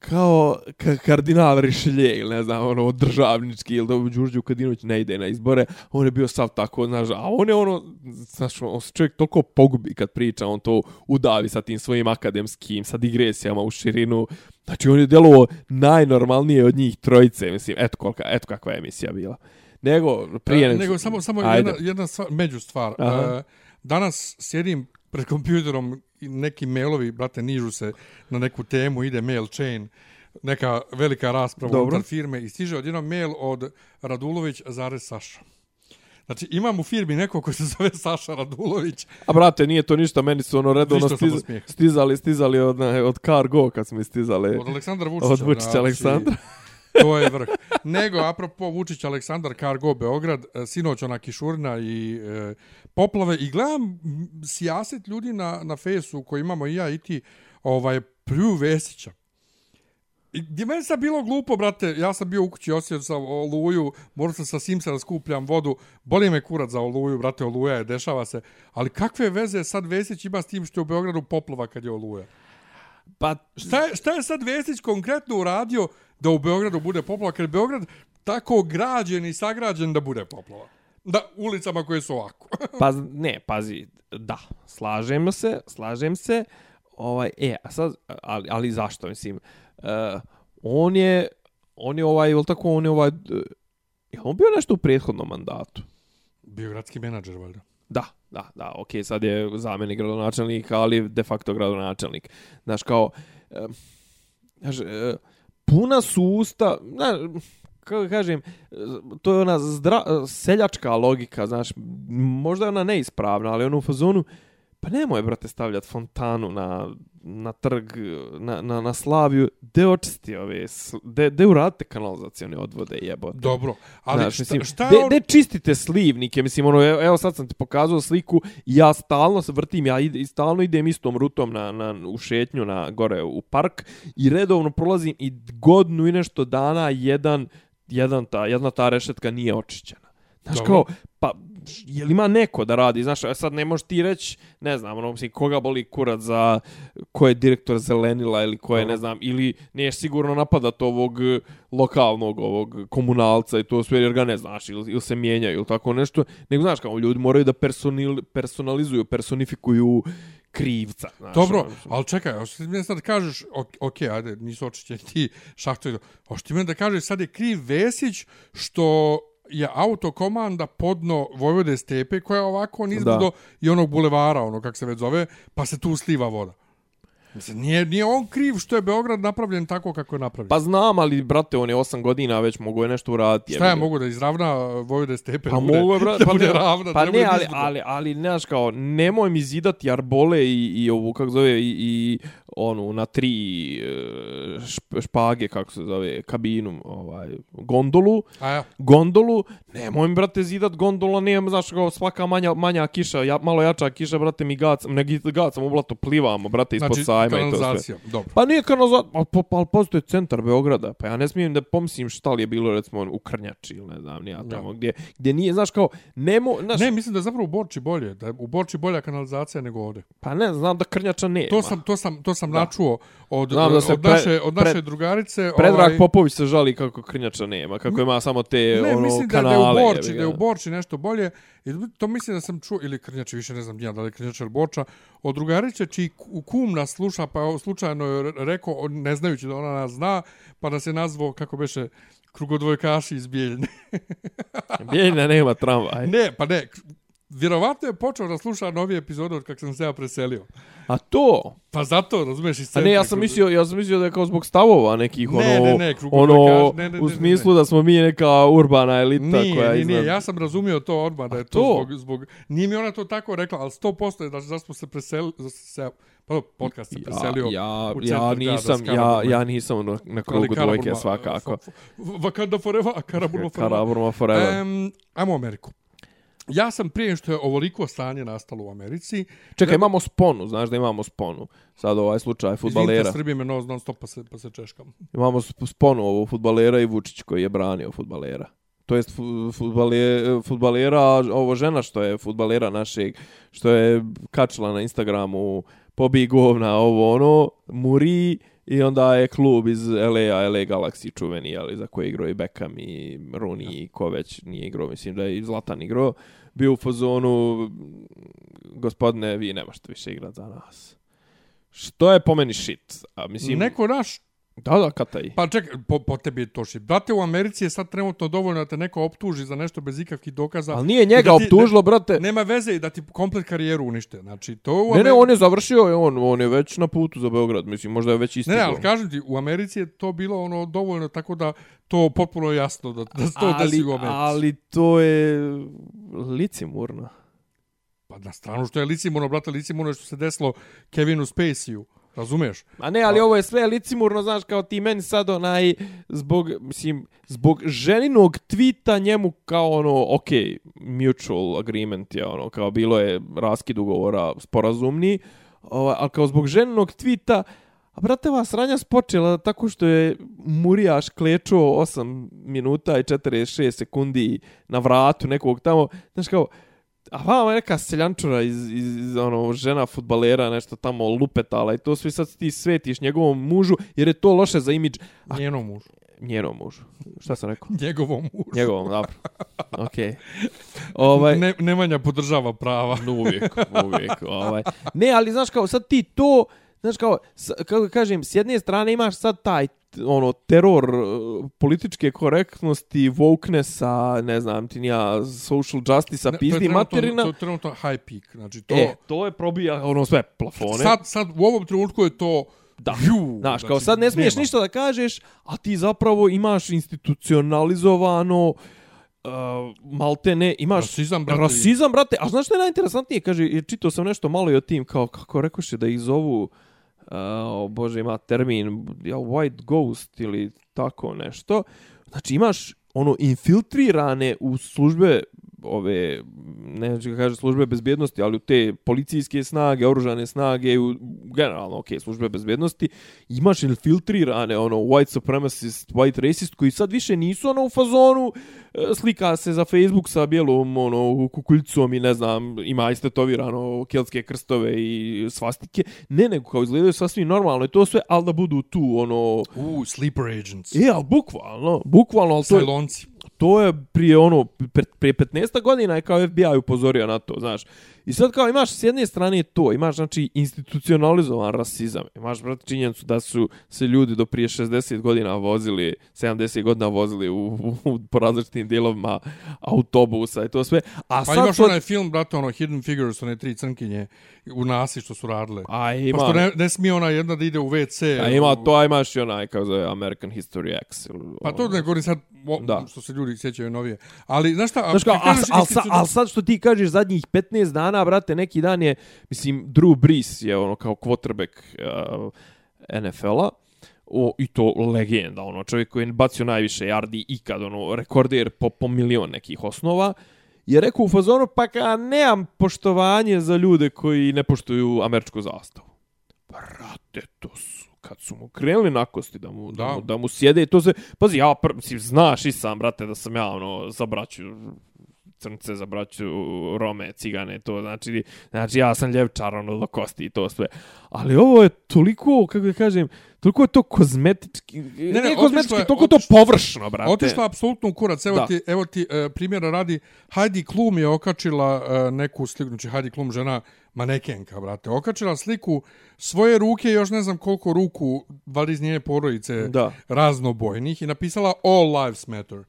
kao ka kardinal Rišelje ili ne znam, ono, državnički ili da Đurđe Vukadinović ne ide na izbore, on je bio sav tako, znaš, a on je ono, znaš, on se čovjek toliko pogubi kad priča, on to udavi sa tim svojim akademskim, sa digresijama u širinu, znači on je djelovao najnormalnije od njih trojice, mislim, eto, kolika, eto kakva je emisija bila. Nego, prije... E, nego- samo, samo Ajde. jedna, jedna stvar, među stvar. Aha. E, danas sjedim pred kompjuterom neki mailovi, brate, nižu se na neku temu, ide mail chain, neka velika rasprava Dobro. unutar firme i stiže odjednom mail od Radulović zarez Saša. Znači, imam u firmi neko ko se zove Saša Radulović. A brate, nije to ništa, meni su ono redovno stiz, stizali, stizali od, od Cargo kad smo stizali. Od Aleksandra Vučića. Od Vučića znači, Aleksandra. To je vrh. Nego, apropo Vučić Aleksandar Cargo Beograd, e, sinoć ona kišurina i e, poplave i gledam sijaset ljudi na, na fesu koji imamo i ja i ti, ovaj, plju Vesića. I gdje meni sad bilo glupo, brate, ja sam bio u kući osjećao sa oluju, morao sam sa Simsa da skupljam vodu, boli me kurac za oluju, brate, oluja je, dešava se, ali kakve veze sad Vesić ima s tim što je u Beogradu poplava kad je oluja? Pa, Šta je, šta je sad Vesić konkretno uradio da u Beogradu bude poplava, kad je Beograd tako građen i sagrađen da bude poplava? Da, ulicama koje su ovako. pa, ne, pazi, da, slažem se, slažem se, ovaj, e, a sad, ali, ali zašto, mislim, uh, on je, on je ovaj, ili tako, on je ovaj, uh, je on bio nešto u prethodnom mandatu? Biogradski menadžer, valjda. Da, da, da, okej, sad je zamjenik gradonačelnika, ali de facto gradonačelnik. Znaš, kao, e, znaš, e, puna su usta, na, kako kažem, to je ona zdra, seljačka logika, znaš, možda je ona neispravna, ali ono u fazonu, pa nemoj, brate, stavljati fontanu na, na trg, na, na, na Slaviju, de očisti ove, de, de uradite kanalizacione odvode, jebote. Dobro, ali Znaš, šta, mislim, šta je de, on- de čistite slivnike, mislim, ono, evo, evo sad sam ti pokazao sliku, ja stalno se vrtim, ja i stalno idem istom rutom na, na, u šetnju na gore u park i redovno prolazim i godinu i nešto dana jedan, jedan ta, jedna ta rešetka nije očišćena. Znaš Dobro. kao, pa, je li ima neko da radi, znaš, e sad ne možeš ti reći, ne znam, ono, mislim, koga boli kurac za, ko je direktor Zelenila ili ko je, ne znam, ili neš sigurno napadat ovog e, lokalnog, ovog komunalca i to sve, jer ga ne znaš, ili, ili se mijenjaju, ili tako nešto, nego, znaš, kao, ljudi moraju da personil, personalizuju, personifikuju krivca, znaš. Dobro, ono, ali čekaj, hoćeš ti meni sad kažeš, ok, ok, ajde, nisu očišćeni ti šahtovi, hoćeš ti meni da kažeš sad je kriv Vesić što je autokomanda podno Vojvode Stepe koja ovako nizbrdo i onog bulevara, ono kako se već zove, pa se tu sliva voda. Mislim, nije, nije on kriv što je Beograd napravljen tako kako je napravljen. Pa znam, ali, brate, on je osam godina, već mogu je nešto uraditi. Šta ga. mogu da izravna Vojvode Stepe? Pa mogu je, brate, pa ne, ravna, pa ne, ali, ali, ali, znaš kao, nemoj mi zidati arbole i, i ovu, kako zove, i, i onu, na tri e, šp- špage, kako se zove, kabinu, ovaj, gondolu, A ja, gondolu, nemoj mi, brate, zidat gondola, nemam, znaš, kao svaka manja, manja kiša, ja, malo jača kiša, brate, mi gac, ne gacam u blato, plivamo, brate, ispod znači, sajma i to sve. dobro. Pa nije kanalizacija, pa, pa, pa postoje centar Beograda, pa ja ne smijem da pomislim šta li je bilo, recimo, u Krnjači ili ne znam, nija tamo, Da. gdje, gdje nije, znaš, kao, nemo, znaš, Ne, mislim da je zapravo u Borči bolje, da je u Borči bolja kanalizacija nego ovde. pa ne, znam da Krnjača nema. To sam, to sam, to sam Da. načuo od, Znam da se od, pre- naše, od naše pred- drugarice. Predrag ovaj, Popović se žali kako Krnjača nema, kako ima samo te ne, ono, mislim da, kanale. da je u Borči, da je u. Borči nešto bolje. I to mislim da sam čuo, ili Krnjače, više ne znam nija, da li je Krnjača ili Borča, od drugarice čiji ku- kum nas sluša, pa slučajno je rekao, ne znajući da ona nas zna, pa da se nazvao, kako beše, krugodvojkaši iz Bijeljne. Bijeljna nema tramvaj. ne, pa ne, vjerovatno je počeo da sluša novi epizod od kako sam se ja preselio. A to? Pa zato, razumeš, iz A centra. ne, ja sam mislio, ja sam mislio da je kao zbog stavova nekih, Ne, ono, ne, ne, ono, ne, ne, ne, u ne, smislu da smo mi neka urbana elita Nije, koja nije, iznad... nije, ja sam razumio to odmah da je to, to? zbog, zbog... Nije mi ona to tako rekla, ali 100% je da, da smo se preselili... Da se, pa dobro, podcast se preselio ja, ja, u ja nisam, ja, ja nisam na, na krugu dvojke svakako. Wakanda forever, a Karaburma forever. Karaburma forever. Um, ajmo Ameriku. Ja sam prije što je ovoliko stanje nastalo u Americi, Čekaj, imamo sponu, znaš da imamo sponu. Sad ovaj slučaj izvinite, futbalera. Srbije me noz non stop pa se, pa se češkam. Imamo sp- sponu ovo futbalera i Vučić koji je branio futbalera. To jest fu- futbale, futbalera, a ovo žena što je futbalera našeg, što je kačila na Instagramu pobi govna ovo ono, muri i onda je klub iz LA, LA Galaxy čuveni, ali za koje je igrao i Beckham i Rooney i ko već nije igrao, mislim da je i Zlatan igro, bio u fazonu, gospodine, vi ne možete više igrati za nas. Što je po meni shit. A, mislim, Neko naš Da, da, kataj. Pa čekaj, po, po tebi je to šit. Brate, u Americi je sad trenutno dovoljno da te neko optuži za nešto bez ikakvih dokaza. Ali nije njega Da ti- optužilo, brate. Nema veze i da ti komplet karijeru unište. Znači, to u Ne, ne, Ameri- on je završio, on, on je već na putu za Beograd, mislim, možda je već Ne, istigao. ne, ali kažem ti, u Americi je to bilo ono dovoljno tako da to potpuno jasno da, da se to ali, desi u Americi. ali to je licimurno. Pa na stranu što je licimurno, brate, licimurno je što se desilo Kevinu Spacey-u. Razumeš? A ne, ali ovo je sve licimurno, znaš, kao ti meni sad onaj, zbog, mislim, zbog ženinog tvita njemu kao ono, ok, mutual agreement je ono, kao bilo je raskid ugovora sporazumni, ovaj, ali kao zbog ženinog tvita, a brate, vas sranja spočela tako što je Murijaš klečuo 8 minuta i 46 sekundi na vratu nekog tamo, znaš kao, A vama je neka seljančura iz, iz, iz ono, žena futbalera, nešto tamo lupetala i to sve sad ti svetiš njegovom mužu, jer je to loše za imidž A- Njenom mužu. njenom mužu. Šta sam rekao? Njegovom mužu. Njegovom, dobro. Okej. Okay. Ovaj, Ne, Nemanja podržava prava. No, uvijek, uvijek. Ovaj. Ne, ali znaš kao, sad ti to, znaš kao, kako kažem, s jedne strane imaš sad taj ono teror uh, političke korektnosti, wokenessa, ne znam ti nija, social justice-a, to pizdi materina. To je trenutno high peak. Znači, to, E, to je probija ono sve plafone. sad, sad u ovom trenutku je to Da. Ju, Znaš, kao znači, sad ne smiješ nema. ništa da kažeš, a ti zapravo imaš institucionalizovano uh, malte ne, imaš Rasizam, brate. rasizam, brate. A znaš što je najinteresantnije? Kaže, čitao sam nešto malo i o tim, kao, kako rekoše da ih zovu, uh, o bože, ima termin, ja, white ghost ili tako nešto. Znači, imaš ono infiltrirane u službe ove, ne znam kaže službe bezbjednosti, ali u te policijske snage, oružane snage, u, generalno, ok, službe bezbjednosti, imaš infiltrirane, ono, white supremacist, white racist, koji sad više nisu, ono, u fazonu, e, slika se za Facebook sa bijelom, ono, kukuljicom i ne znam, ima istetovirano keltske krstove i svastike. Ne, nego kao izgledaju sasvim normalno i to sve, ali da budu tu, ono, U, sleeper agents. E, ali bukvalno, bukvalno, ali to je, Sajlonci to je prije ono, pre, prije 15 godina je kao FBI upozorio na to, znaš. I sad kao imaš s jedne strane to, imaš znači institucionalizovan rasizam, imaš brate činjenicu da su se ljudi do prije 60 godina vozili, 70 godina vozili u, u, u po različitim dijelovima autobusa i to sve. A Pa sad imaš to- onaj film, brate, ono Hidden Figures, one tri crnkinje u nasi što su radile. A Ima. Pošto ne, ne smije ona jedna da ide u WC. a ima to, a imaš i onaj kao zove American History X. Ili, Pa to ono. ne govorim sad, o, Da. što se ljudi sjećaju novije. Ali, znaš šta, Znaš kao, al, al, al sad što ti kažeš zadnjih 15 dana, brate, neki dan je, mislim, Drew Brees je ono kao quarterback uh, NFL-a, o, i to legenda, ono, čovjek koji je bacio najviše yardi ikad, ono, rekorder po, po milion nekih osnova, je rekao u fazonu, pa ka nemam poštovanje za ljude koji ne poštuju američku zastavu. Brate, to su, kad su mu krenuli na kosti da mu, da. Da. mu, da mu sjede, to se, pazi, ja, pr, mislim, znaš i sam, brate, da sam ja, ono, za braću crnce za braću Rome, cigane, to znači, znači ja sam ljevčar, ono, do kosti i to sve. Ali ovo je toliko, kako da kažem, toliko je to kozmetički, ne, ne, ne, kozmetički, otišlo je- toliko je to otišlo- površno, brate. Otišla apsolutno u kurac. Evo Da. ti, evo ti uh, primjera radi. Heidi Klum je okačila uh, neku sliku, znači Heidi Klum žena manekenka, brate. Okačila sliku svoje ruke, još ne znam koliko ruku, valjda iz njene porodice, Da. raznobojnih, i napisala All Lives Matter.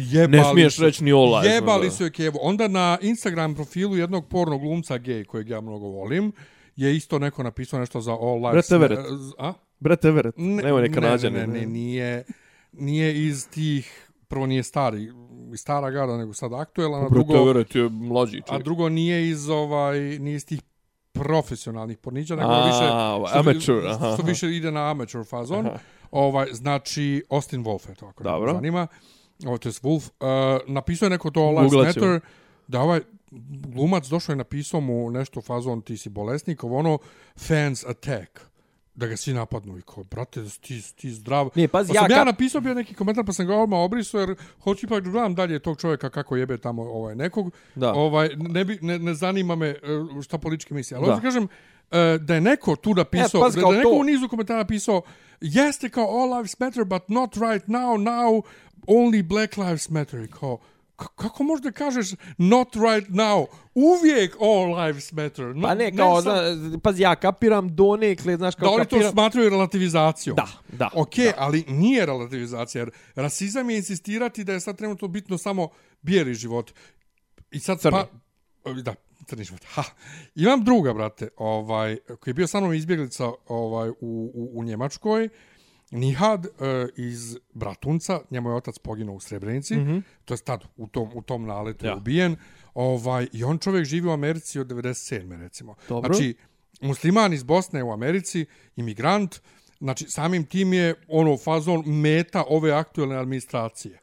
Jebali Ne smiješ su- reći ni lives Jebali su je kevo. Onda na Instagram profilu jednog pornog glumca gej, kojeg ja mnogo volim, je isto neko napisao nešto za All Lives Brett Everett. A? Brett Everett, Ne, nema neka ne, ne, ne, ne, nije, nije iz tih, prvo nije stari, iz stara garda, nego sad aktuelan, a Brett drugo, Everett je mlađi a čovjek. drugo nije iz, ovaj, nije iz tih profesionalnih porniča, nego A, više, ovaj, što, amateur, što, aha, što više ide na amateur fazon. Ovaj, znači, Austin Wolf je to, ako Dobro. Dobro. zanima. Ovo, je Wolf. Uh, napisao je neko to All Lives Googlat ćemo. Matter, da ovaj glumac došao je napisao mu nešto fazon ti si bolesnik, ovo ono fans attack da ga svi napadnu i kao, brate, ti, ti zdrav. Nije, pazi, pa ja sam ja, ka- napisao bio neki komentar, pa sam ga odmah obrisao, jer hoću ipak da gledam dalje tog čovjeka kako jebe tamo ovaj, nekog. Da. Ovaj, ne, bi, ne, ne zanima me e, šta politički misli. Ali Da. da. kažem, e, da je neko tu napisao, E, da, da je neko to- u nizu komentara napisao, jeste kao all lives matter, but not right now, now only black lives matter. I kao, kako možda kažeš not right now? Uvijek all lives matter. No, Pa ne, kao, sad- zna, pazi, ja kapiram donekle, znaš, da kao oni to kapiram... smatraju relativizacijom. Da, da, Ok, ali nije relativizacija, jer rasizam je insistirati da je sad trenutno bitno samo bijeli život. I sad Crni. pa... Da, crni život. Ha. Imam druga, brate, ovaj, koji je bio sa mnom izbjeglica ovaj, u, u, u Njemačkoj. Nihad uh, iz Bratunca, njemu je otac poginuo u Srebrenici, mm -hmm. to je tad u tom, u tom naletu Ja. ja. ubijen. Ovaj, I on čovjek živi u Americi od 97. recimo. Dobro. Znači, musliman iz Bosne u Americi, imigrant, znači samim tim je ono fazon meta ove aktuelne administracije.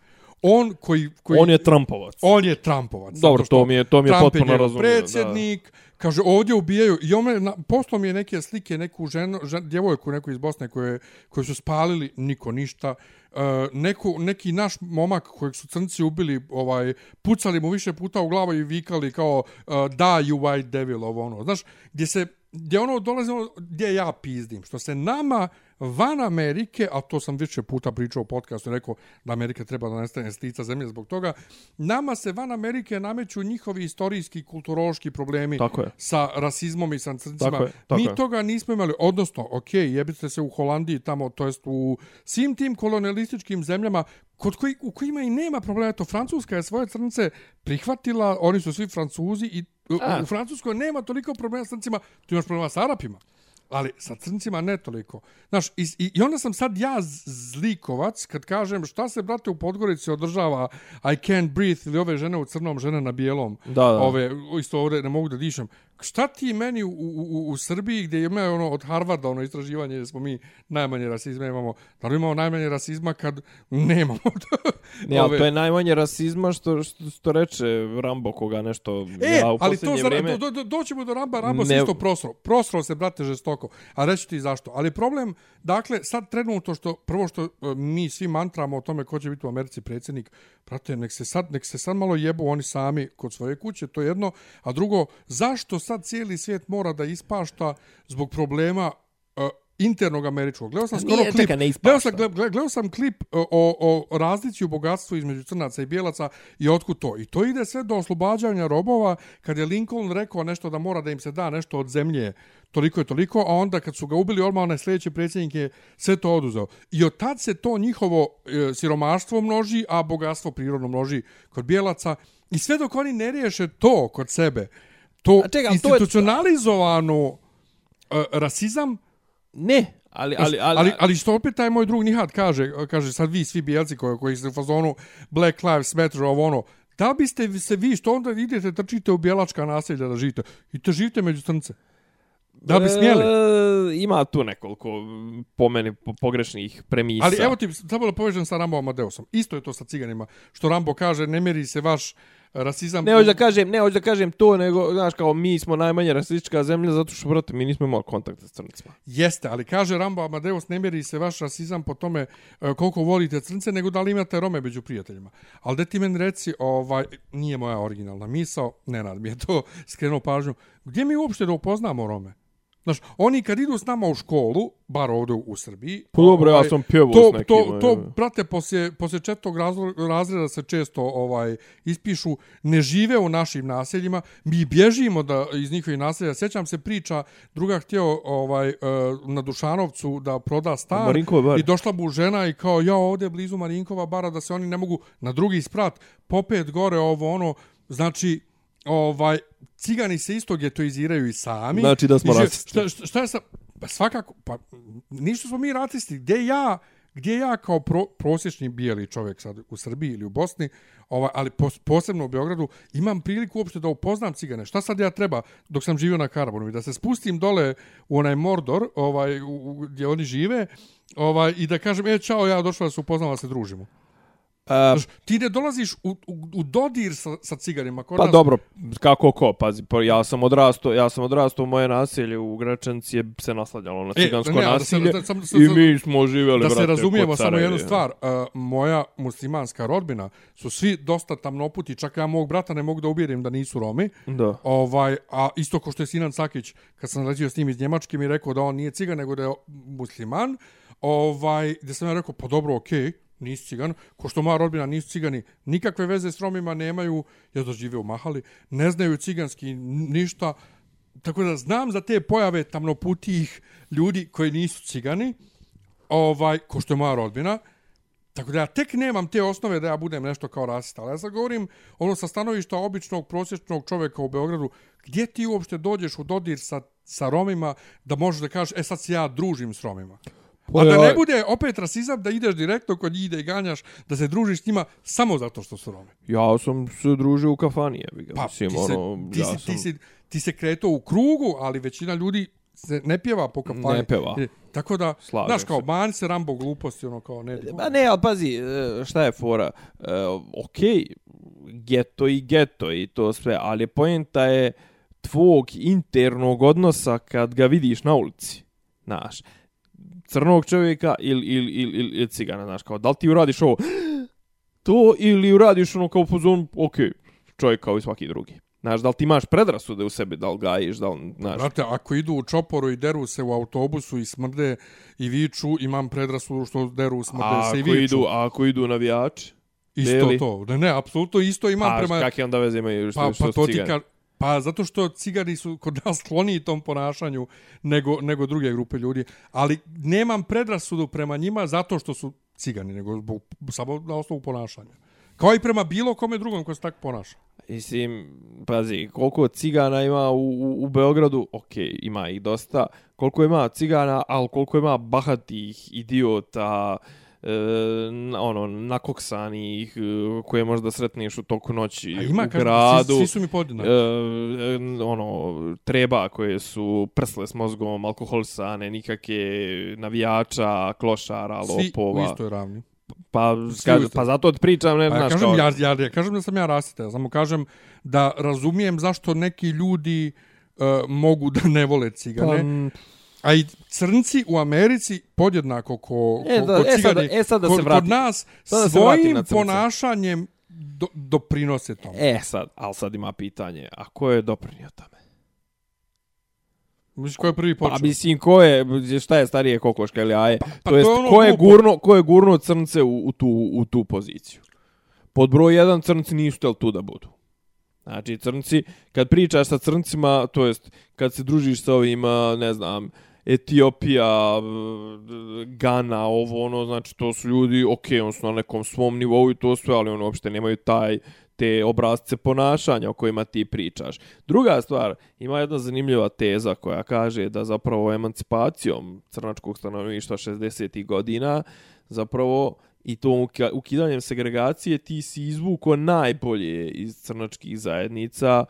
On koji... koji On je Trumpovac. On je Trumpovac. Dobro, to mi je- to mi je Trump potpuno njegov razumljivo, da. Predsjednik, kaže, ovdje ubijaju, i on me, na, poslao mi je neke slike, neku ženu, žen, djevojku neku iz Bosne koje, koje su spalili, niko ništa. Uh, neku, neki naš momak kojeg su crnci ubili, ovaj, pucali mu više puta u glavu i vikali kao uh, da, you white devil, ovo ono. Znaš, gdje se gdje ono dolazi ono gdje ja pizdim, što se nama van Amerike, a to sam više puta pričao u podcastu, rekao da Amerika treba da nestane s lica zemlje zbog toga, nama se van Amerike nameću njihovi istorijski, kulturološki problemi Tako je. sa rasizmom i sa crncima. Tako je, tako Mi je. toga nismo imali, odnosno, ok, jebite se u Holandiji tamo, to jest u svim tim kolonialističkim zemljama kod koji, u kojima i nema problema. To Francuska je svoje crnce prihvatila, oni su svi Francuzi i A. u Francuskoj nema toliko problema s crncima, tu imaš problema s Arapima. Ali sa crncima ne toliko. Znaš, i, i, onda sam sad ja zlikovac kad kažem šta se, brate, u Podgorici održava I can't breathe ili ove žene u crnom, žene na bijelom. Da, da. Ove, isto ovdje ne mogu da dišem. Šta ti meni u, u, u- u Srbiji gdje ima ono od Harvarda ono istraživanje da smo mi najmanje rasizma imamo, da li imamo najmanje rasizma kad nemamo Ne, ali ove- to je najmanje rasizma što, što, što reče Rambo koga nešto E, ja u ali to vrijeme... do, do, doćemo do Ramba, Rambo se Ne- isto prosro. Prosro se, brate, žestoko. A reći ti zašto. Ali problem, dakle, sad trenutno što, prvo što e, mi svi mantramo o tome ko će biti u Americi predsjednik, brate, nek se sad, nek se sad malo jebu oni sami kod svoje kuće, to je jedno. A drugo, zašto sad cijeli svijet mora da ispašta zbog problema uh, internog američkog. Gledao sam skoro nije, klip. gledao sam, gled- gled- gledao sam klip e, o, o razlici u bogatstvu između crnaca i bijelaca i otkud to. I to ide sve do oslobađanja robova kad je Lincoln rekao nešto da mora da im se da nešto od zemlje toliko je toliko, a onda kad su ga ubili odmah onaj sljedeći predsjednik je sve to oduzeo. I od tad se to njihovo e, siromaštvo množi, a bogatstvo prirodno množi kod bijelaca. I sve dok oni ne riješe to kod sebe, to A čekaj, ali to je- e, rasizam, Ne, ali... ali, ali, ali, ali što opet taj moj drug Nihat kaže, kaže sad vi svi bijelci koji, koji ste u fazonu Black Lives Matter, ovo ono, da biste se vi, što onda idete, trčite u bijelačka naselja da živite? I te živite među crnce. Da bi smjeli? E, ima tu nekoliko po meni po- pogrešnih premisa. Ali evo ti, samo da povežem sa Rambo Amadeusom. Isto je to sa ciganima. Što Rambo kaže, ne meri se vaš rasizam... Ne hoću da kažem, ne hoću da kažem to, nego, znaš, kao mi smo najmanje rasistička zemlja zato što, brate, mi nismo imali kontakta s crnicima. Jeste, ali kaže Rambo Amadeus, ne mjeri se vaš rasizam po tome e, koliko volite crnce, nego da li imate Rome među prijateljima. Ali da ti meni reci, ovaj, nije moja originalna misao, Nenad mi je to skrenuo pažnju, gdje mi uopšte da upoznamo Rome? Znaš, oni kad idu s nama u školu, bar ovdje u Srbiji... Pa dobro, ja ovaj, sam pjevao to, s nekima, To, to, je. brate, poslije, poslije četvrtog razlo- razreda se često ovaj ispišu, ne žive u našim naseljima, mi bježimo da iz njihovih naselja. Sjećam se priča, druga htio ovaj, e, na Dušanovcu da proda stan Marinkova i došla mu žena i kao, ja ovdje blizu Marinkova bara da se oni ne mogu na drugi sprat popet gore ovo ono, znači ovaj cigani se isto getoiziraju i sami. Znači da smo I že- rasisti. Šta, šta, šta je sa... Pa svakako, pa ništa smo mi rasisti. Gdje ja, gdje ja kao pro, prosječni bijeli čovjek sad u Srbiji ili u Bosni, ovaj, ali pos, posebno u Beogradu, imam priliku uopšte da upoznam cigane. Šta sad ja treba dok sam živio na Karbonu? Da se spustim dole u onaj Mordor, ovaj, u, u, gdje oni žive, ovaj, i da kažem, e, čao, ja došla da se upoznam, da se družimo. Znaš, ti ne dolaziš u, u, u dodir sa, sa ciganima. Kod pa nas, dobro, kako ko, pazi, pa ja sam odrastao, ja sam odrastao, moje naselje u Gračanci je se naslanjalo na E, cigansko ne, ali da se- nasilje da- samo- i mi smo živjeli, da brate, se razumijemo samo jednu stvar, uh, moja muslimanska rodbina su svi dosta tamnoputi, čak ja mog brata ne mogu da uvjerim da nisu Romi. Da. Ovaj, a isto ko što je Sinan Sakić, kad sam razio s njim iz Njemačke, mi je rekao da on nije cigan, nego da je musliman. Ovaj, gdje sam ja rekao, pa dobro, okej, okay, nisu cigani, Ko što moja rodbina nisu cigani, nikakve veze s Romima nemaju, ja da žive u Mahali, ne znaju ciganski ništa. Tako da znam za te pojave tamnoputih ljudi koji nisu cigani, ovaj, ko što je moja rodbina, Tako da ja tek nemam te osnove da ja budem nešto kao rasista. Ali ja sad govorim ono sa stanovišta običnog, prosječnog čovjeka u Beogradu, gdje ti uopšte dođeš u dodir sa, sa Romima da možeš da kažeš, e sad se ja družim s Romima. A da ne bude opet rasizam da ideš direktno kod njih da ih ganjaš, da se družiš s njima samo zato što su Romi. Ja sam se družio u kafani, jebi ga. Pa, Mislim, ti, se, ono, ti, ja si, sam... ti, si, ti se kreto u krugu, ali većina ljudi se ne pjeva po kafani. Ne pjeva. E, Tako da, Slažem znaš, kao, mani se Rambo gluposti, ono kao, ne. Ba ne, ali pazi, e, šta je fora? E, okej, geto i geto i to sve, ali poenta je tvog internog odnosa kad ga vidiš na ulici. Znaš, crnog čovjeka ili, ili, ili, ili, ili cigana, znaš, kao, da li ti uradiš ovo to ili uradiš ono kao pozon, okej, čovjek kao i svaki drugi. Znaš, da li ti imaš predrasude u sebi, da li gajiš, da li, znaš, Brate, ako idu u čoporu i deru se u autobusu i smrde i viču, imam predrasudu što deru, smrde a se i viču. idu, a ako idu navijači, Isto beli? to. Ne, ne, apsolutno isto imam a prema... kakve onda veze imaju što, Pa, što pa to ti cigani? ka... Pa zato što cigani su kod nas skloniji tom ponašanju nego, nego druge grupe ljudi. Ali nemam predrasudu prema njima zato što su cigani, nego zbog, samo na osnovu ponašanja. Kao i prema bilo kome drugom ko se tako ponaša. Mislim, pazi, koliko cigana ima u, u, u Beogradu, ok, ima ih dosta, koliko ima cigana, ali koliko ima bahatih idiota, uh, ono, nakoksanih, e, koje možda sretneš u toku noći A ima, u kažem, gradu. svi, svi su mi podjednaki. E, e, ono, treba koje su prsle s mozgom, alkoholisane, nikake navijača, klošara, Svi u lopova. istoj ravni. Pa, Svi u ka, istoj- pa zato ti pričam, ne, Pa ja znaš, kažem, kao, ja, ja kažem da sam ja rasita, ja samo kažem da razumijem zašto neki ljudi uh, mogu da ne vole cigane. Pa, A i crnci u Americi podjednako ko, E, ko, da, ko e, sad, cigani, e, sad da se vratim. kod nas Sad svojim na ponašanjem do, doprinose tome. E, sad, ali sad ima pitanje, a ko je doprinio tome? Misliš ko je prvi počeo? Pa mislim, ko je, šta je starije kokoška ili aje? pa to to jest, je ono ko, je gurno, ko je gurno crnce u, u, tu, u tu poziciju? Pod broj jedan crnci nisu htjeli tu da budu. Znači, crnci, kad pričaš sa crncima, to jest, kad se družiš sa ovima, ne znam, Etiopija, Gana, ovo, ono, znači, to su ljudi, ok, on su na nekom svom nivou i to sve, ali ono, uopšte nemaju taj, te obrazce ponašanja o kojima ti pričaš. Druga stvar, ima jedna zanimljiva teza koja kaže da zapravo emancipacijom crnačkog stanovništva 60. godina zapravo i to ukidanjem segregacije ti si izvuko najbolje iz crnačkih zajednica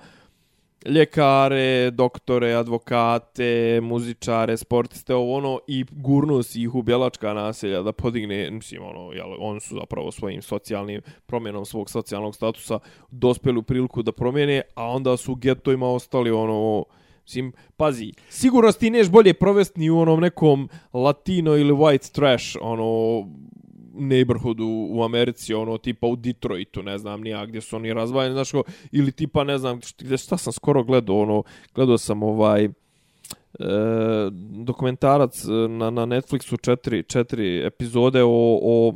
ljekare, doktore, advokate, muzičare, sportiste, ovo ono, i gurnu si ih u bjelačka naselja da podigne, mislim, ono, jel, oni su zapravo svojim socijalnim, promjenom svog socijalnog statusa dospeli u priliku da promijene, a onda su u getojima ostali, ono, Mislim, pazi, sigurno ti neš bolje provesti ni u onom nekom latino ili white trash, ono, neighborhoodu u Americi, ono, tipa u Detroitu, ne znam nija gdje su oni razvajeni, znaš, ko, ili tipa, ne znam, gdje šta sam skoro gledao, ono, gledao sam ovaj, e, dokumentarac e, na, na Netflixu četiri, četiri epizode o, o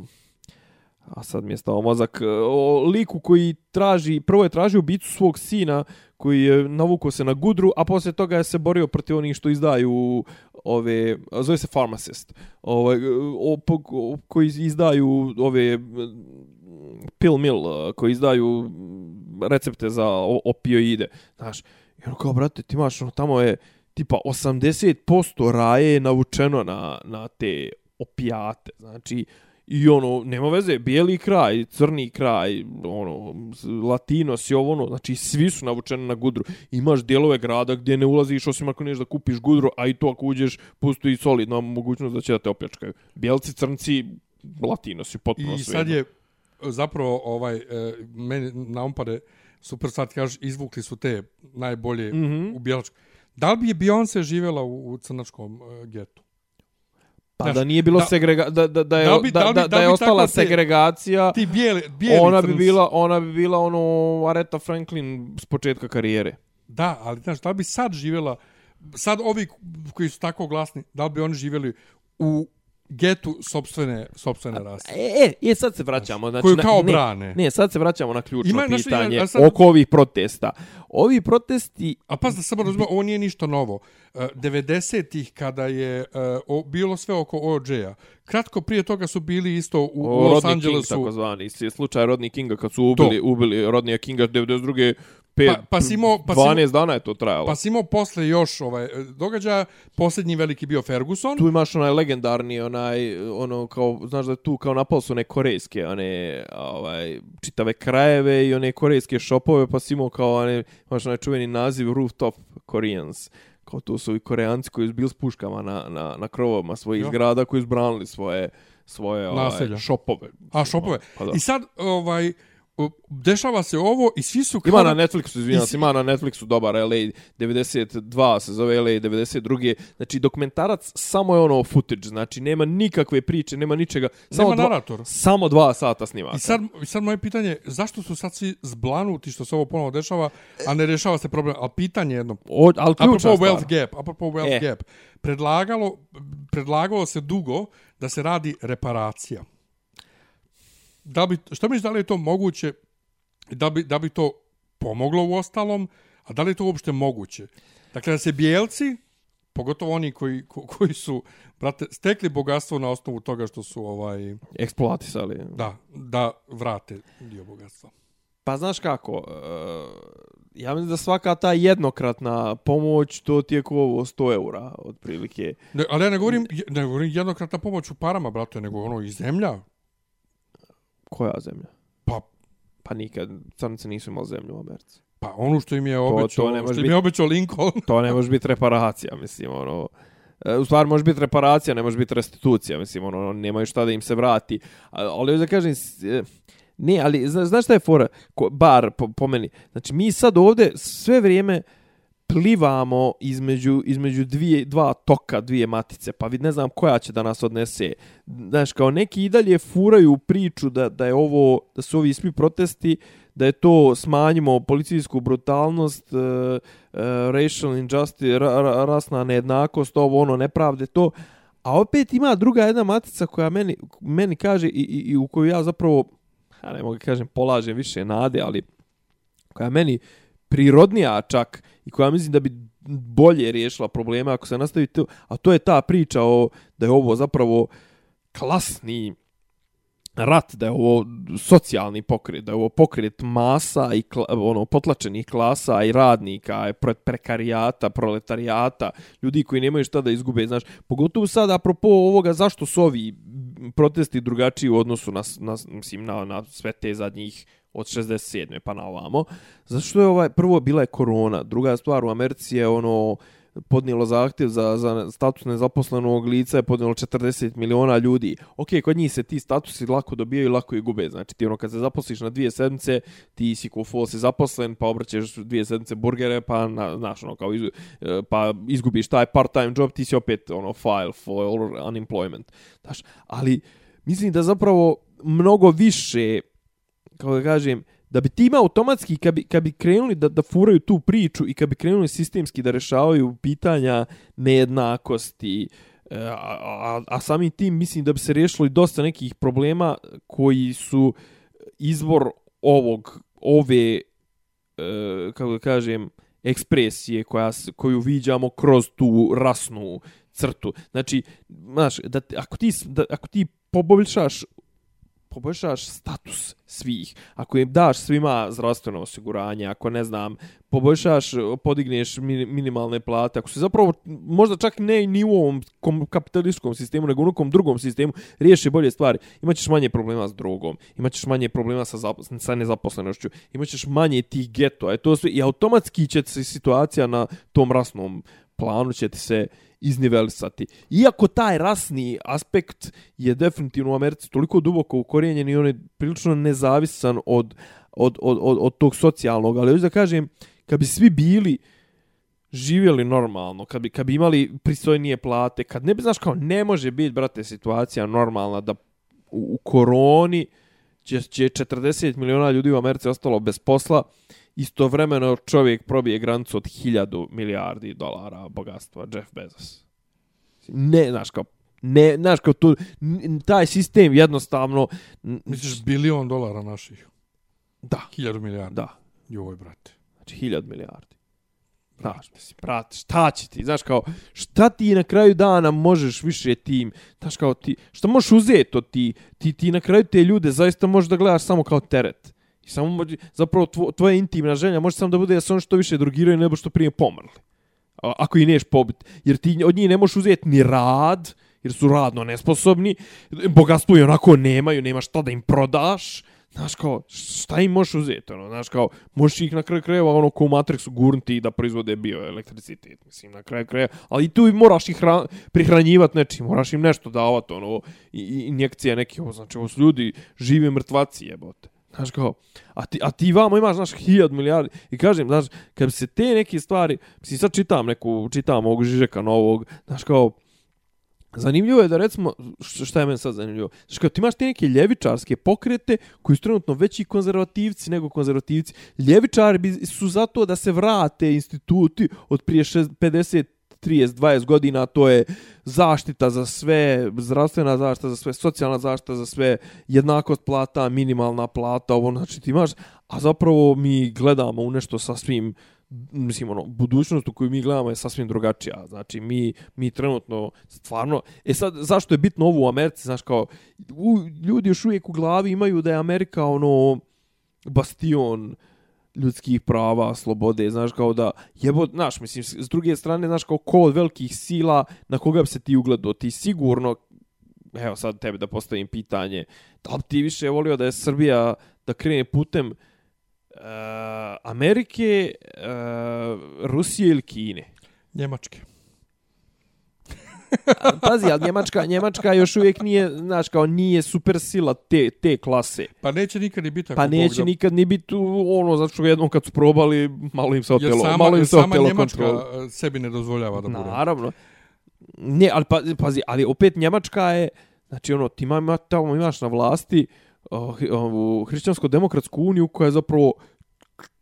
a sad mi je stao mozak, e, o liku koji traži, prvo je tražio bicu svog sina, koji je navukao se na gudru, a poslije toga je se borio protiv onih što izdaju ove, zove se Pharmacist, ovaj, o, o, koji izdaju ove pill mill, koji izdaju recepte za opioide. Znaš, i ono kao, brate, ti imaš, ono, tamo je tipa 80% raje je navučeno na, na te opijate. Znači, I ono, nema veze, bijeli kraj, crni kraj, ono, latinos i ovo ono, znači svi su navučeni na gudru. Imaš dijelove grada gdje ne ulaziš osim ako neš da kupiš gudru, a i to ako uđeš, postoji solidna mogućnost da će da te opljačkaju. Bijelci, crnci, latinosi, potpuno I sve. sad je zapravo ovaj e, meni na umpade super stvar ti kažeš izvukli su te najbolje mm. -hmm. u Bjelačku. Da li bi je Beyoncé živjela u, u crnačkom e, getu? Pa Znaš, da nije bilo da- segrega, da, da, da, je, da bi- da, da da, bi- da, da je bi ostala te- segregacija, Ti bijeli, bijeli ona bi crnci. bila, ona bi bila ono Aretha Franklin s početka karijere. Da, ali znaš, da bi sad živjela, sad ovi koji su tako glasni, da li bi oni živjeli u getu sobstvene, sobstvene rase? E, e, e, sad se vraćamo. Znači, Koju kao ne, brane. Ne, sad se vraćamo na ključno Ima, pitanje a sad- oko ovih protesta. Ovi protesti, A pa da samo razumije, ovo nije ništa novo. Uh, 90-ih kada je uh, o, bilo sve oko OJ-a, kratko prije toga su bili isto u, u o, Los Rodney King, Angelesu. takozvani, si- slučaj Rodney Kinga, kad su ubili, ubili Rodneya Kinga 92. Pet, Pa- pa si imao- pa si 12 dana je to trajalo. Pa si imao posle još ovaj, događaja, posljednji veliki bio Ferguson. tu imaš onaj legendarni onaj ono kao znaš da tu kao napali su one korejske one ovaj čitave krajeve i one korejske shopove pa si imao kao one imaš onaj čuveni naziv rooftop Koreans kao tu su i koreanci koji su bili s puškama na, na, na krovovima svojih Jo. zgrada koji su branili svoje svoje ovaj, shopove. A, šopove. Pa da. I sad, ovaj, o, dešava se ovo i svi su... Ima kao na da- Netflixu, izvinjam se, si- ima na Netflixu dobar LA 92 se zove LA 92. Znači dokumentarac samo je ono footage, znači nema nikakve priče, nema ničega. Samo Nema dva, narator. Samo dva sata snimaka. I sad, I sad moje pitanje, zašto su sad svi zblanuti što se ovo ponovo dešava, a ne rešava se problem? A pitanje jedno, O, ali apropo ključna stvar. wealth gap, apropo wealth E. gap, predlagalo, predlagalo se dugo da se radi reparacija. Da bi, što misliš da li je to moguće, da bi, da bi to pomoglo u ostalom, a da li je to uopšte moguće? Dakle, da se bijelci, pogotovo oni koji, ko, koji su, brate, stekli bogatstvo na osnovu toga što su, ovaj, Eksploatisali. da, da vrate dio bogatstva. Pa znaš kako, e, ja mislim da svaka ta jednokratna pomoć, to ti je ko ovo 100 eura, otprilike. Ne, ali ja ne govorim, ne govorim jednokratna pomoć u parama, brate, nego ono i zemlja. Koja zemlja? Pa, Pa nikad, crnice nisu imali zemlju u Americi. pa ono što im je obećao, to što im je obećao Lincoln. To ne može biti reparacija, mislim, ono... e, U stvari može biti reparacija, ne može biti restitucija, mislim, ono, nemaju šta da im se vrati. Ali da kažem, e, ne, ali zna, znaš šta je fora? Ko, bar po, po meni. Znači, mi sad ovde sve vrijeme plivamo između, između dvije, dva toka, dvije matice, pa vid ne znam koja će da nas odnese. Znaš, kao neki i dalje furaju priču da, da je ovo, da su ovi svi protesti, da je to smanjimo policijsku brutalnost, e, e, racial injustice, ra, ra, rasna nejednakost, ovo ono nepravde, to. A opet ima druga jedna matica koja meni, meni kaže i, i, i u koju ja zapravo, ja ne mogu da kažem, polažem više nade, ali koja meni prirodnija čak i koja mislim da bi bolje riješila probleme ako se nastavi to, a to je ta priča o da je ovo zapravo klasni rat, da je ovo socijalni pokret, da je ovo pokret masa i kla, ono potlačenih klasa i radnika, i pre- prekarijata, proletarijata, ljudi koji nemaju šta da izgube, znaš, pogotovo sad apropo ovoga zašto su ovi protesti drugačiji u odnosu na, na, mislim, na, na sve te zadnjih od 67. pa na ovamo. Zato što je ovaj, prvo bila je korona, druga stvar u Americi je ono podnijelo zahtjev za, za status nezaposlenog lica je podnijelo 40 miliona ljudi. Ok, kod njih se ti statusi lako dobijaju i lako i gube. Znači ti ono kad se zaposliš na dvije sedmice, ti si ko fol si zaposlen, pa obraćaš dvije sedmice burgere, pa na, znaš ono kao iz, e, pa izgubiš taj part-time job, ti si opet ono file for unemployment. Znaš, ali mislim da zapravo mnogo više kako da kažem, da bi tim automatski, kad bi, kad bi krenuli da, da furaju tu priču i kad bi krenuli sistemski da rešavaju pitanja nejednakosti, e, a, a, a samim tim mislim da bi se riješilo i dosta nekih problema koji su izvor ovog, ove, e, kako da kažem, ekspresije koja, koju viđamo kroz tu rasnu crtu. Znači, znaš, da, ako ti, da, ako ti poboljšaš poboljšaš status svih, ako im daš svima zdravstveno osiguranje, ako ne znam, poboljšaš, podigneš minimalne plate, ako se zapravo možda čak ne ni u ovom kom- kapitalističkom sistemu, nego u nekom drugom sistemu, riješi bolje stvari, imaćeš manje problema s drogom, imaćeš manje problema sa, sa nezaposlenošću, imaćeš manje tih geto, a e, to sve, i automatski će se situacija na tom rasnom planu će ti se iznivelisati. Iako taj rasni aspekt je definitivno u Americi toliko duboko ukorijenjen i on je prilično nezavisan od, od, od, od, od tog socijalnog, ali hoću da kažem, kad bi svi bili živjeli normalno, kad bi, kad bi imali pristojnije plate, kad ne bi, znaš kao, ne može biti, brate, situacija normalna da u, u koroni će, će 40 miliona ljudi u Americi ostalo bez posla, istovremeno čovjek probije granicu od 1000 milijardi dolara bogatstva, Jeff Bezos. Ne, znaš kao, ne, znaš kao, tu, n- taj sistem jednostavno, Misliš bilion dolara naših? da, Hiljadu milijardi? da, Joj, brate. znači 1000 milijardi. Znaš, mislim, brate, šta će ti, znaš kao, šta ti na kraju dana možeš više tim, znaš kao ti, šta možeš uzeti od ti, ti, ti na kraju te ljude zaista možeš da gledaš samo kao teret. I samo može, zapravo tvo, tvoja intimna želja može samo da bude da se ono što više drogiraju nego što prije pomrli. A- Ako i neš pobiti. Jer ti od njih ne možeš uzeti ni rad, jer su radno nesposobni, bogatstvo i onako nemaju, nema šta da im prodaš, Znaš kao, šta im možeš uzeti, ono, znaš kao, možeš ih na kraju krajeva, ono, ko u Matrixu gurnuti da proizvode bioelektricitet, mislim, na kraju krajeva, ali i tu i moraš ih hran, prihranjivati nečim, moraš im nešto davati, ono, i, i injekcije neke, ovo, znači, ovo su ljudi, žive mrtvaci, jebote. Znaš kao, a ti, a ti vamo imaš, znaš, hiljad milijardi. I kažem, znaš, kad bi se te neke stvari, mislim, sad čitam neku, čitam ovog Žižeka novog, znaš kao, Zanimljivo je da recimo, šta je meni sad zanimljivo, znaš kao ti imaš te neke ljevičarske pokrete koji su trenutno veći konzervativci nego konzervativci. Ljevičari su zato da se vrate instituti od prije šest- 50 30, 20 godina, to je zaštita za sve, zdravstvena zaštita za sve, socijalna zaštita za sve, jednakost plata, minimalna plata, ovo, znači ti imaš, a zapravo mi gledamo u nešto sasvim mislim ono budućnost u koju mi gledamo je sasvim drugačija. Znači mi mi trenutno stvarno e sad zašto je bitno ovo u Americi, znaš kao u, ljudi još uvijek u glavi imaju da je Amerika ono bastion ljudskih prava, slobode, znaš, kao da jebo, znaš, mislim, s druge strane, znaš, kao ko od velikih sila, na koga bi se ti ugledao, ti sigurno, evo sad tebe da postavim pitanje, da li ti više volio da je Srbija da krene putem uh, Amerike, uh, Rusije ili Kine? Njemačke. Pazi, ali Njemačka, Njemačka još uvijek nije, znaš, kao nije super sila te, te klase. Pa neće nikad ni biti. Pa neće da- nikad ni biti ono, zato što jednom kad su probali, malo im se Jer otelo, sama, malo im se sama otelo Njemačka kontrol. sebi ne dozvoljava da bude. Naravno. Ne, ali pa, pazi, ali opet Njemačka je, znači ono, ti ima, tamo imaš na vlasti uh, hrišćansko-demokratsku uniju koja je zapravo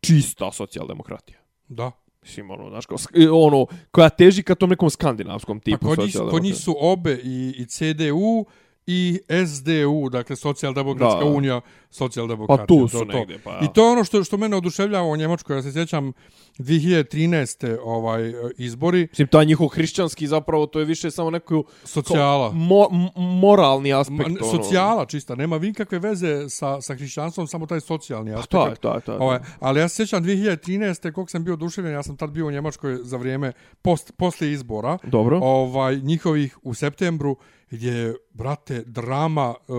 čista socijaldemokratija. Da. Mislim, ono, znaš, kao, ono, koja teži ka tom nekom skandinavskom Pa tipu kod njih, kod njih su obe i, i CDU i SDU, dakle Socijaldemokratska Da. unija, socijaldemokratija. Pa tu su to, to. negdje, pa I to je ono što što mene oduševljava u Njemačkoj. Ja se sjećam 2013. ovaj izbori Mislim, taj njihov hrišćanski zapravo, to je više samo neko socijala. mo, moralni aspekt. Ma, ono. socijala čista, nema nikakve veze sa, sa hrišćanstvom, samo taj socijalni Pa aspekt. to je, to je, to je. Ovaj, ali ja se sjećam 2013. koliko sam bio oduševljen, ja sam tad bio u Njemačkoj za vrijeme post, poslije izbora, Dobro. ovaj njihovih u septembru gdje je brate drama e,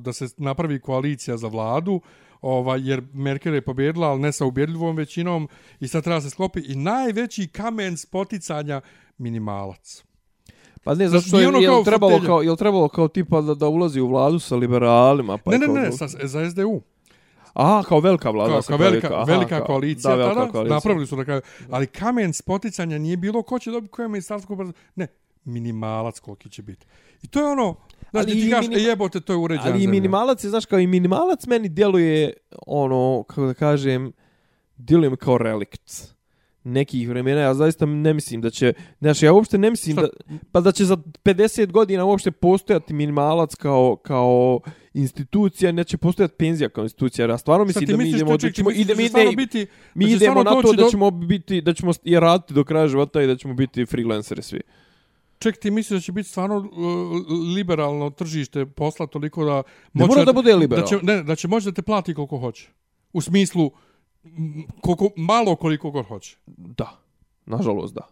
da se napravi koalicija za vladu ovaj jer Merkel je pobjedila al ne sa ubjedljivom većinom i sad treba se sklopi i najveći kamen spoticanja minimalac. Pa ne, zato što nije je, ono kao trebalo fotelja. kao, jel trebalo kao tipa da, da ulazi u vladu sa liberalima? Pa ne, je ne, ne, sa, za SDU. Aha, kao velika vlada. Kao, kao velika, aha, velika kao- koalicija da, velika tada, koalicija. napravili su na kraju. Ali kamen spoticanja nije bilo ko će dobiti koje ministarstvo. Ne, minimalac koliki će biti. I to je ono, znaš, Ali ti, minim- e, jebote, to je uređena Ali i zemlja. minimalac je, znaš, kao i minimalac meni djeluje, ono, kako da kažem, djeluje mi kao relikt nekih vremena, ja zaista ne mislim da će, znaš, ja uopšte ne mislim Šta? da, pa da će za 50 godina uopšte postojati minimalac kao, kao institucija, neće postojati penzija kao institucija, ja stvarno mislim da mi idemo, da ćemo, ide, mi, ne, biti, mi idemo na to da ćemo biti, da ćemo i raditi do kraja života i da ćemo biti freelanceri svi. Ček, ti misliš da će biti stvarno uh, liberalno tržište posla toliko da... Ne mora da bude Da liberalno. će, ne, da će moći da te plati koliko hoće. U smislu, koliko, malo koliko god hoće. Da, nažalost da.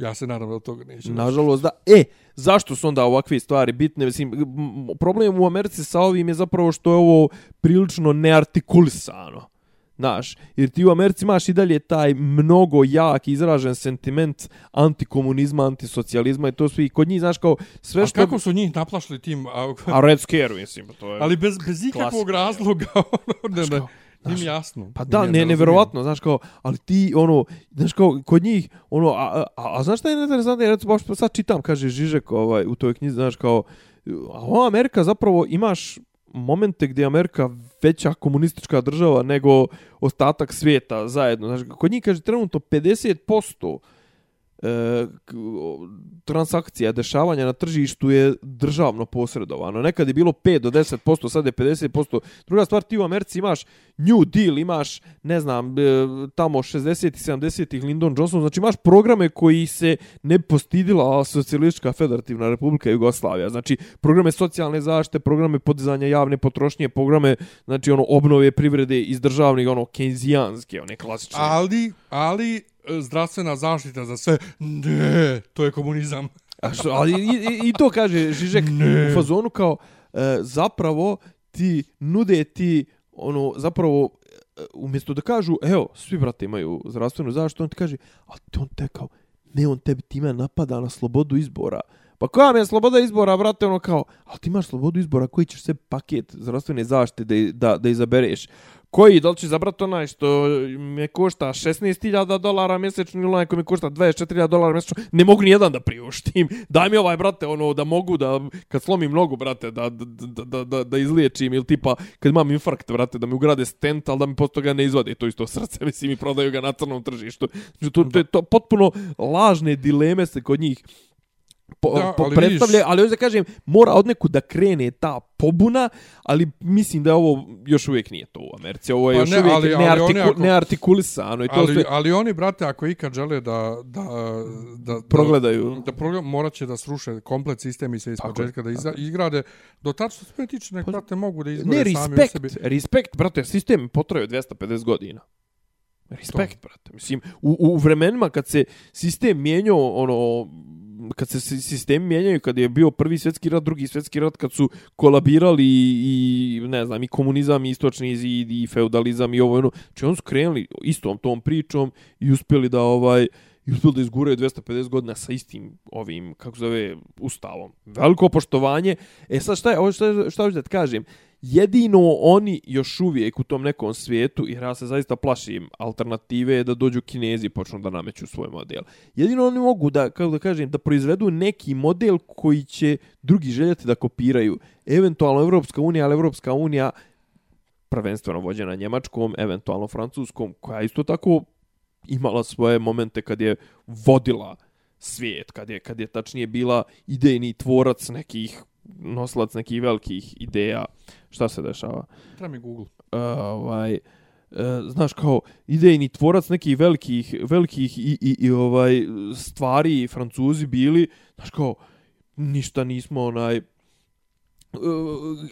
Ja se nadam da od toga neće. Nažalost da. E, zašto su onda ovakve stvari bitne? Mislim, problem u Americi sa ovim je zapravo što je ovo prilično neartikulisano. Znaš, jer ti u Americi imaš i dalje taj mnogo jak izražen sentiment antikomunizma, antisocijalizma i to svi. Kod njih, znaš, kao sve A što... kako su njih naplašili tim... A, A Red Scare, mislim, to je... ali bez, bez ikakvog razloga. Ono, ne, ne, kao, njim jasno. Pa da, ne, razumijem. neverovatno, znaš kao, ali ti, ono, znaš kao, kod njih, ono, a, a, a, a znaš šta je interesantno, ja recimo, baš sad čitam, kaže Žižek, ovaj, u toj knjizi, znaš kao, a ova Amerika zapravo imaš momente gdje je Amerika veća komunistička država nego ostatak svijeta zajedno. Znači, kod njih kaže trenutno 50% e, transakcija, dešavanja na tržištu je državno posredovano. Nekad je bilo 5 do 10%, sad je 50%. Druga stvar, ti u Americi imaš New Deal, imaš, ne znam, e, tamo 60 i 70-ih Lyndon Johnson, znači imaš programe koji se ne postidila socijalistička federativna republika Jugoslavija. Znači, programe socijalne zaštite, programe podizanja javne potrošnje, programe, znači, ono, obnove privrede iz državnih, ono, kenzijanske, one klasične. Ali, ali zdravstvena zaštita za sve, ne, to je komunizam. A što, ali i, i, to kaže Žižek Ne. u fazonu kao e, zapravo ti nude ti ono zapravo e, umjesto da kažu evo svi brate imaju zdravstvenu zaštitu on ti kaže a ti on te kao ne on tebi time napada na slobodu izbora Pa koja mi je sloboda izbora, brate, ono kao, ali ti imaš slobodu izbora, koji ćeš sve paket zdravstvene zaštite da, da, da izabereš? Koji, da li ćeš izabrati onaj što me košta 16.000 dolara mjesečno ili onaj koji mi košta 24.000 dolara mjesečno? Ne mogu ni jedan da priuštim. Daj mi ovaj, brate, ono, da mogu da, kad slomim nogu, brate, da, da, da, da, da, izliječim ili tipa, kad imam infarkt, brate, da mi ugrade stent, ali da mi posto toga ne izvade to isto srce, mislim, i prodaju ga na crnom tržištu. Znači, to, to, je to potpuno lažne dileme se kod njih po, Da, po, ali predstavlja, vidiš- ali hoću da kažem, mora od neku da krene ta pobuna, ali mislim da ovo još uvijek nije to u Americi. Ovo je Pa još ne, uvijek ali- ali neartiku, oni ako- neartikulisano i to Ali, sve ali oni, brate, ako ikad žele da, da, da, progledaju. da, da program, morat će da sruše komplet sistem i sve iz početka, da iza, izgrade. Do tad što se tiče, nek, Pa- brate, mogu da izgore Ne, sami u sebi. respekt, brate, sistem je potrajao 250 godina. Respekt, brate. Mislim, u, u vremenima kad se sistem mijenjao, ono, kad se sistem sistemi mijenjaju, kad je bio prvi svjetski rat, drugi svjetski rat, kad su kolabirali i, ne znam, i komunizam, i istočni zid, i feudalizam, i ovo, i ono, če oni su krenuli istom tom pričom i uspjeli da, ovaj, i uspjeli da izguraju 250 godina sa istim ovim, kako se zove, ustavom. Veliko poštovanje. E sad šta je, ovo šta, šta hoću da ti kažem, jedino oni još uvijek u tom nekom svijetu, jer ja se zaista plašim alternative je da dođu kinezi i počnu da nameću svoj model. Jedino oni mogu da, kako da kažem, da proizvedu neki model koji će drugi željeti da kopiraju. Eventualno Evropska unija, ali Evropska unija prvenstveno vođena Njemačkom, eventualno Francuskom, koja isto tako imala svoje momente kad je vodila svijet, kad je, kad je tačnije bila idejni tvorac nekih noslac nekih velikih ideja. Šta se dešava? Treba mi Google. Uh, ovaj, uh, znaš kao idejni tvorac nekih velikih velikih i, i, i ovaj stvari Francuzi bili, znaš kao ništa nismo onaj uh,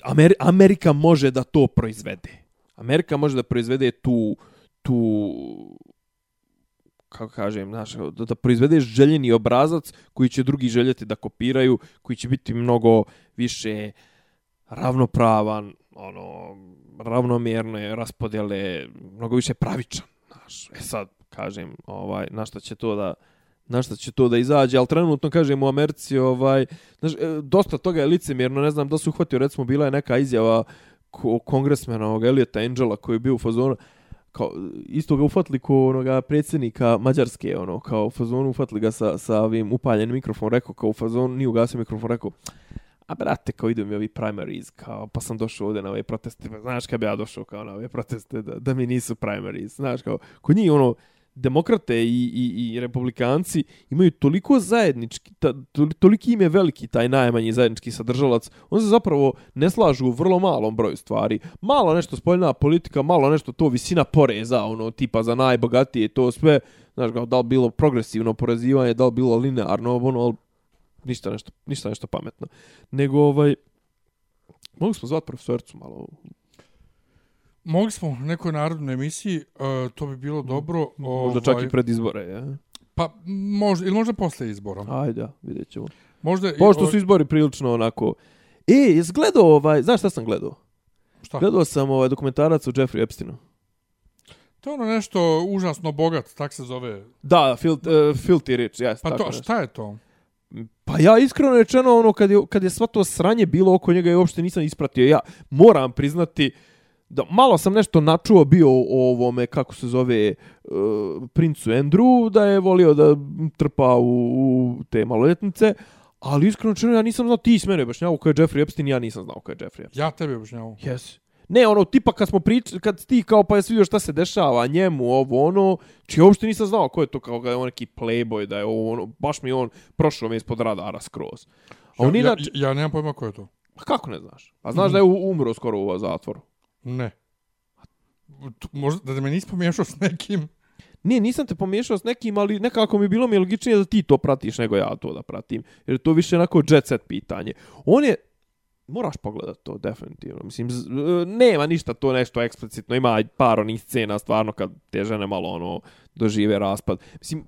Amer, Amerika može da to proizvede. Amerika može da proizvede tu tu kako kažem, znaš, da, da proizvedeš željeni obrazac koji će drugi željeti da kopiraju, koji će biti mnogo više ravnopravan, ono, ravnomjerne raspodjele, mnogo više pravičan, znaš. E sad, kažem, ovaj, na šta će to da na šta će to da izađe, ali trenutno kažem u Americi, ovaj, znaš, e, dosta toga je licemjerno, ne znam da su uhvatio, recimo bila je neka izjava kongresmena ovog Eliota Angela koji je bio u fazonu, kao, isto ga ufatili ko onoga predsjednika Mađarske, ono, kao u fazonu ufatili ga sa, sa ovim upaljenim mikrofon, rekao, kao u fazonu, nije ugasio mikrofon, rekao, a brate, kao idu mi ovi primaries, kao, pa sam došao ovdje na ove proteste, pa znaš kad bi ja došao kao na ove proteste, da, da mi nisu primaries, znaš, kao, kod njih, ono, demokrate i, i, i republikanci imaju toliko zajednički, ta, tol- toliki im je veliki taj najmanji zajednički sadržalac, on se zapravo ne slažu u vrlo malom broju stvari. Malo nešto spoljna politika, malo nešto to visina poreza, ono, tipa za najbogatije, to sve, znaš, kao, da li bilo progresivno porezivanje, da li bilo linearno, ono, ali ništa nešto, ništa nešto pametno. Nego, ovaj, mogu smo zvati profesorcu malo. Mogli smo u nekoj narodnoj emisiji, uh, to bi bilo dobro. Možda čak i pred izbore, ja? Pa, možda, ili možda posle izbora. Ajde, vidjet ćemo. Možda, Pošto su izbori prilično onako... E, jes gledao ovaj, znaš šta sam gledao? Šta? Gledao sam ovaj dokumentarac o Jeffrey Epsteinu. To je ono nešto užasno bogat, tak se zove. Da, fil, uh, Filthy Rich, jes, Pa to, nešto. šta je to? Pa ja iskreno rečeno, ono, kad je, kad je sva to sranje bilo oko njega, ja uopšte nisam ispratio. Ja moram priznati da malo sam nešto načuo bio o ovome, kako se zove, uh, princu Andrew, da je volio da trpa u, u te maloljetnice, ali iskreno rečeno, ja nisam znao, ti s mene objašnjavao ko je Jeffrey Epstein, ja nisam znao ko je Jeffrey Epstein. Ja tebi objašnjavam. Yes. Ne, ono, tipa kad smo pričali, kad ti kao pa jesi vidio šta se dešava njemu, ovo, ono, či uopšte nisam znao ko je to, kao da je on neki playboy, da je ovo, ono, baš mi on prošao mi ispod radara skroz. A on ja, inače, ja, ja nemam pojma ko je to. Pa kako ne znaš? A znaš da je umro skoro u zatvoru? Ne. Možda da me nisi pomiješao s nekim. Nije, nisam te pomiješao s nekim, ali nekako mi je bilo mi je logičnije da ti to pratiš nego ja to da pratim. Jer to više onako jet set pitanje. On je, moraš pogledat to, definitivno. Mislim, z- e, nema ništa to nešto eksplicitno. Ima par onih scena, stvarno, kad te žene malo ono dožive raspad. Mislim,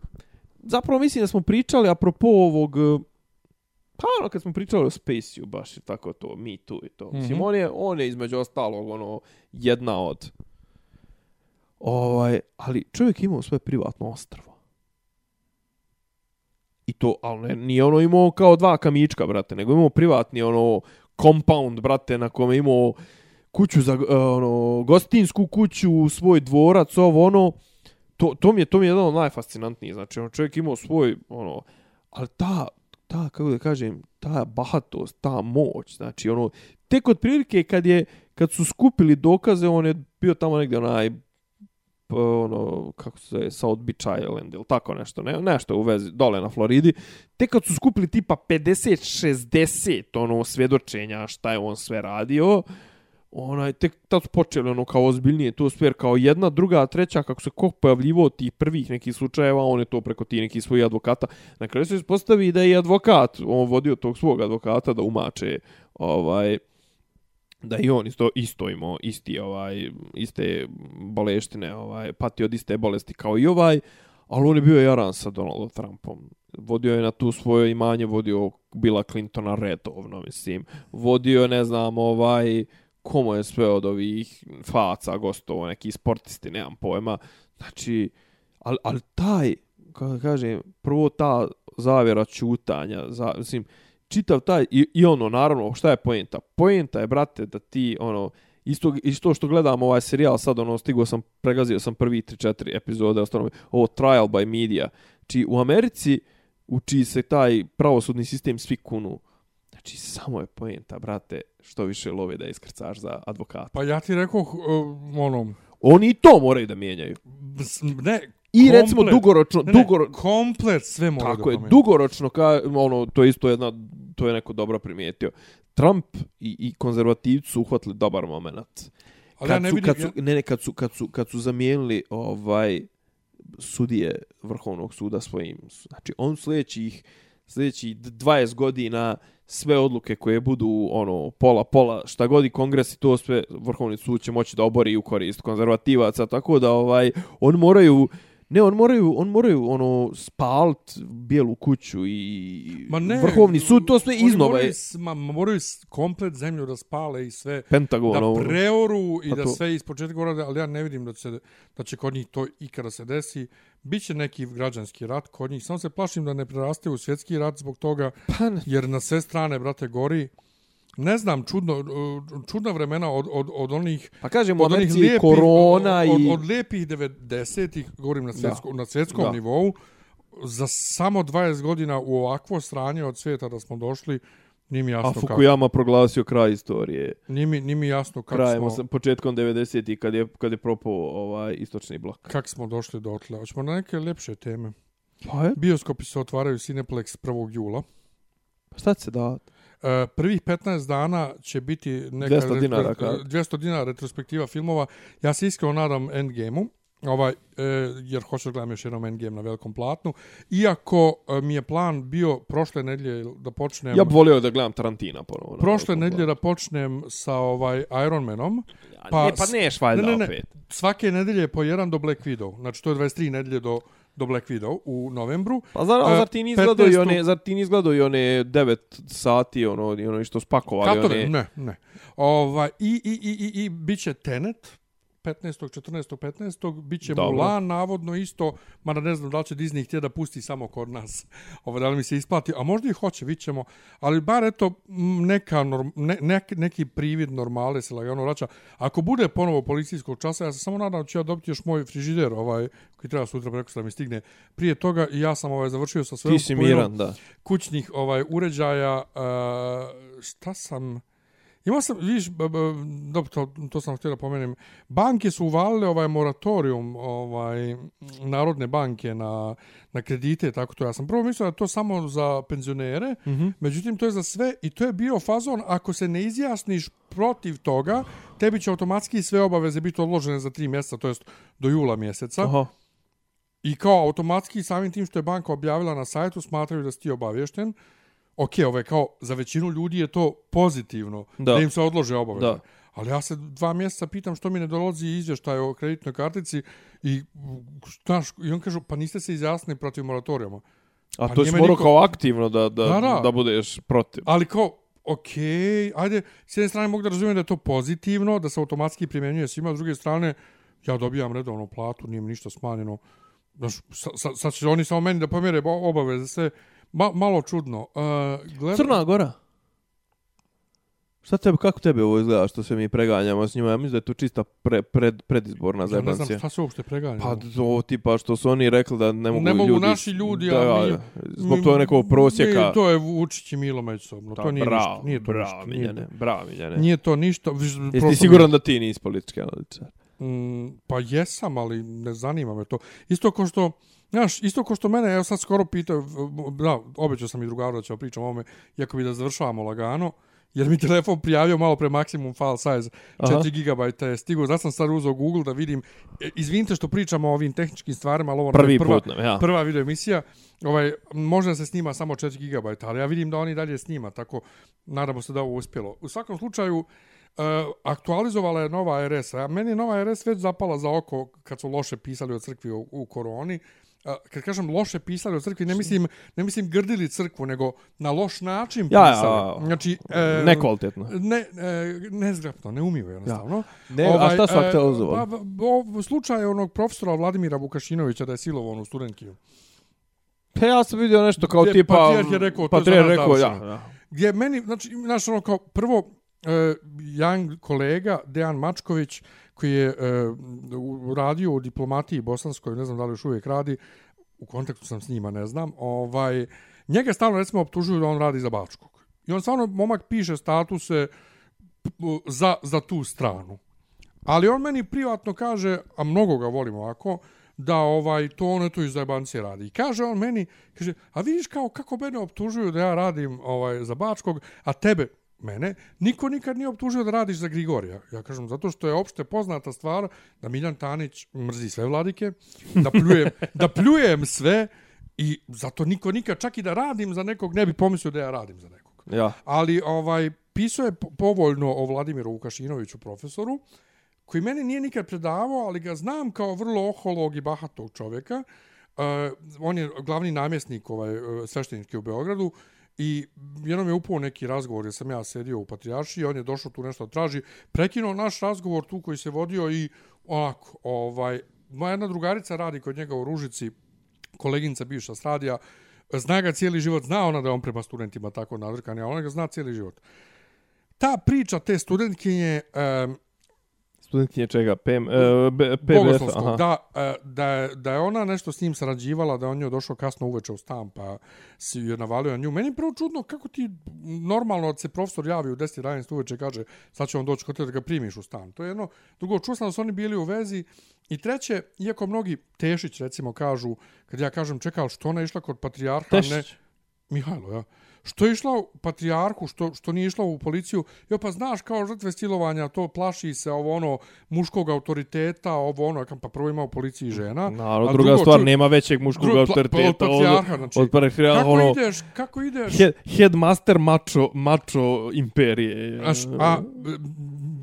zapravo mislim da smo pričali apropo ovog... E, Pa ono kad smo pričali o Spaceu, baš i tako to, Me Too i to. Mislim, Mhm. on, je, on je između ostalog ono, jedna od... Ovaj, ali čovjek je imao svoje privatno ostrvo. I to, ali ne, nije ono imao kao dva kamička, brate, nego imao privatni ono compound, brate, na kome je imao kuću za e, ono gostinsku kuću, svoj dvorac, ovo ono to, to mi je to mi je jedan od najfascinantnijih. Znači, on čovjek imao svoj ono ali ta ta kako da kažem, ta bahatost, ta moć, znači ono tek od prilike kad je kad su skupili dokaze, on je bio tamo negdje onaj ono, kako se zove, South Beach Island ili tako nešto, ne, nešto u vezi, dole na Floridi. Tek kad su skupili tipa 50-60 ono svjedočenja šta je on sve radio, onaj, tek tad su počeli ono kao ozbiljnije to sve, kao jedna, druga, treća, kako se ko pojavljivo tih prvih nekih slučajeva, on je to preko ti nekih svojih advokata. Na kraju se ispostavi da je advokat, on vodio tog svog advokata da umače ovaj, da i on isto isto imao isti ovaj iste boleštine, ovaj pati od iste bolesti kao i ovaj, ali on je bio jaran sa Donaldom Trumpom. Vodio je na tu svoje imanje, vodio Bila Clintona redovno, mislim. Vodio je, ne znam, ovaj komo je sve od ovih faca gostovo, neki sportisti, nemam pojma. Znači, ali, al taj, kako kažem, prvo ta zavjera čutanja, za, mislim, čitav taj, i, i ono, naravno, šta je poenta? Poenta je, brate, da ti, ono, isto, isto što gledam ovaj serijal, sad, ono, stigo sam, pregazio sam prvi 3-4 epizode, ostalo ovo Trial by Media, či u Americi, uči se taj pravosudni sistem svi kunu. Znači, samo je poenta, brate, što više love da iskrcaš za advokata. Pa ja ti rekao, uh, ono, Oni i to moraju da mijenjaju. ne, I recimo komplet- dugoročno, ne, ne, dugoro, komplet sve mora tako da je, dugoročno, ka, ono, to je isto jedna, to je neko dobro primijetio. Trump i, i konzervativci su uhvatili dobar moment. Ali Kad ja ne su, kad su, ne, ne, kad su, kad su, kad su zamijenili ovaj sudije Vrhovnog suda svojim, znači on sljedećih sljedeći 20 godina sve odluke koje budu ono pola pola šta god i kongres i to sve vrhovni sud će moći da obori u korist konzervativaca tako da ovaj on moraju ne on moraju on moraju ono spalt bijelu kuću i Ma ne, vrhovni sud to sve iznova moraju je Ma, moraju s- komplet zemlju da spale i sve. Pentagon da ono, preoru i Pa da to- sve iz početka urade, ali ja ne vidim da će, se- da će kod njih to ikada se desi. Biće neki građanski rat kod njih. Samo se plašim da ne preraste u svjetski rat zbog toga, pa jer na sve strane, brate, gori. Ne znam, čudno, čudna vremena od, od, od onih pa kažemo od od onih lijepih, korona od, i od, od lijepih 90-ih, govorim na, svjetsko, na svjetskom Da. nivou, za samo 20 godina u ovakvo stranje od svijeta da smo došli, nije mi a jasno kako. Fukuyama proglasio kraj istorije. Nije mi, nije mi jasno kako krajem, smo, osam- početkom 90-ih kad je, kad je propao ovaj istočni blok. kak smo došli do otle. Hoćemo na neke lepše teme. Pa je? Bioskopi se otvaraju Cineplex 1. jula. Šta će se da? E, prvih 15 dana će biti neka 200 dinara, retro- kako? 200 dinara retrospektiva filmova. Ja se iskreno nadam Endgame-u. Ovaj, e, jer hoću da gledam još jednom Endgame na velikom platnu. Iako e, mi je plan bio prošle nedelje da počnem... Ja bih volio da gledam Tarantina ponovo. na prošle nedelje da počnem sa ovaj Iron Manom. A pa ne, pa neš valjda ne, ne, ne. opet. Svake nedelje po jedan do Black Widow. Znači to je 23 nedelje do, do Black Widow u novembru. Pa zar, E, zar ti nisi gledao i 15. one, zar ti nisi gledao i one 9 sati, ono, i ono što spakovali, Katore, one... ne, ne. Ovaj, i, i, i, i, I bit će Tenet, 15. 14. 15. bit će Dobro. Mulan, navodno isto, mada ne znam da li će Disney htjeti da pusti samo kod nas. Ovo, da li mi se isplati, a možda i hoće, vidit ćemo. Ali bar eto, neka norm, ne, nek, neki privid normale se lagano vraća. Ako bude ponovo policijskog časa, ja se samo nadam da ću ja dobiti još moj frižider, ovaj, koji treba sutra preko da mi stigne. Prije toga i ja sam ovaj, završio sa svojom miran, da. kućnih ovaj uređaja uh, šta sam Imao sam, vidiš, dobro, to, to sam htio da pomenem, banke su uvalile ovaj moratorium ovaj, Narodne banke na, na kredite, tako to. Ja sam prvo mislio da to samo za penzionere, mm. -hmm. međutim to je za sve i to je bio fazon, ako se ne izjasniš protiv toga, tebi će automatski sve obaveze biti odložene za tri mjeseca, to jest do jula mjeseca. Aha. I kao automatski samim tim što je banka objavila na sajtu smatraju da si ti obavješten. Ok, ove, kao za većinu ljudi je to pozitivno, da, Da. im se odlože obaveze. Da. Ali ja se dva mjeseca pitam što mi ne dolazi izvještaj o kreditnoj kartici i, znaš, i on kaže, pa niste se izjasnili protiv moratorijuma. A Pa to me morao niko- kao aktivno da, da, Da, da. da budeš protiv. Ali kao, ok, ajde, s jedne strane mogu da razumijem da je to pozitivno, da se automatski primjenjuje svima, s druge strane, ja dobijam redovnu platu, nije mi ništa smanjeno. Znaš, sa, sa, sad će oni samo meni da pomjere obaveze, sve ma, malo čudno. Uh, gled... Crna Gora. Šta tebe, kako tebe ovo izgleda što se mi preganjamo s njima? Ja mislim da je to čista pre, pred, predizborna Ja ne znam zajebancija. šta se uopšte preganja. Pa ovo tipa što su oni rekli da ne mogu, Ne mogu ljudi... naši ljudi, da, a mi- Zbog toga nekog prosjeka. Mi, to je Vučić i Milo međusobno. Da, to nije bravo, ništa. Nije to bravo, ništa. Nije, Miljane, bravo, Miljane. nije to ništa. Jesi ti siguran da ti nisi politički analitičar? Mm, pa jesam, ali ne zanima me to. Isto ko što, znaš, isto ko što mene, evo sad skoro pitao, da, obećao sam i drugaru da ćemo pričam o ovome, iako bi da završavamo lagano, jer mi telefon prijavio malo pre maksimum file size, 4 GB je stigo, zato sam sad uzao Google da vidim, e, izvinite što pričamo o ovim tehničkim stvarima, ali ovo Prvi je prva, put nam, ja. prva video emisija, ovaj, možda se snima samo 4 GB, ali ja vidim da oni dalje snima, tako nadamo se da ovo uspjelo. U svakom slučaju, Uh, aktualizovala je nova RS, a meni je nova RS već zapala za oko kad su loše pisali o crkvi u, u koroni. Uh, kad kažem loše pisali o crkvi, ne mislim, ne mislim grdili crkvu, nego na loš način Ja, ja, pisali. ja. Znači, e, Nekvalitetno. Ne, e, nezgrapno, neumivo jednostavno. Ne, a šta su e, aktualizovali? Pa, o, slučaj onog profesora Vladimira Vukašinovića da je silovan u studentkiju. Pa ja sam vidio nešto kao Gdje tipa... patrijarh je rekao, to je rekao, ja, ja. gdje meni, znači, znaš, ono kao, prvo, e, jedan kolega, Dejan Mačković, koji je e, uh, radio u diplomatiji bosanskoj, ne znam da li još uvijek radi, u kontaktu sam s njima, ne znam, ovaj, njega stalno, recimo, optužuju da on radi za Bačkog. I on stvarno, momak piše statuse za, za tu stranu. Ali on meni privatno kaže, a mnogo ga volim ovako, da ovaj to ono to iz zajebancije radi. I kaže on meni, kaže, a vidiš kao kako mene optužuju da ja radim ovaj za Bačkog, a tebe mene, niko nikad nije optužio da radiš za Grigorija. Ja kažem, zato što je opšte poznata stvar da Miljan Tanić mrzi sve vladike, da pljujem, da pljujem sve i zato niko nikad, čak i da radim za nekog, ne bi pomislio da ja radim za nekog Ja. ali ovaj pisao je po- povoljno o Vladimiru Vukašinoviću profesoru koji meni nije nikad predavao, ali ga znam kao vrlo oholog i bahatog čovjeka. Uh, on je glavni namjesnik ovaj, uh, sveštenički u Beogradu i jednom je upao neki razgovor jer sam ja sedio u Patrijaršiji, on je došao tu nešto traži, prekinuo naš razgovor tu koji se vodio i onako, ovaj, moja jedna drugarica radi kod njega u Ružici, koleginica bivša s radija, zna ga cijeli život, zna ona da je on prema studentima tako nadrkan, a ona ga zna cijeli život. Ta priča te studentkinje, um, Studentkinje čega? PM, e, B- PBS, aha. da, e, da, je, da je ona nešto s njim sarađivala, da je on njoj došao kasno uveče u stan, pa si je navalio na nju. Meni je prvo čudno kako ti normalno se profesor javi u 10-11 uveče i kaže sad će on doći kod tebe da ga primiš u stan. To je jedno. Drugo, čuo sam da su oni bili u vezi. I treće, iako mnogi Tešić recimo kažu, kad ja kažem čekal što ona je išla kod patrijarha, ne, Tešić. Mihajlo, ja. Što je išla u patrijarhu, što, što nije išla u policiju, jo pa znaš kao žrtve stilovanja, to plaši se ovo ono muškog autoriteta, ovo ono, pa prvo ima u policiji žena. Naravno, a druga drugo, stvar, ču- nema većeg muškog drugo, pla- autoriteta od patrijarha, znači, od patrijarha, kako ono, ideš, kako ideš, head, headmaster macho, macho imperije. A m,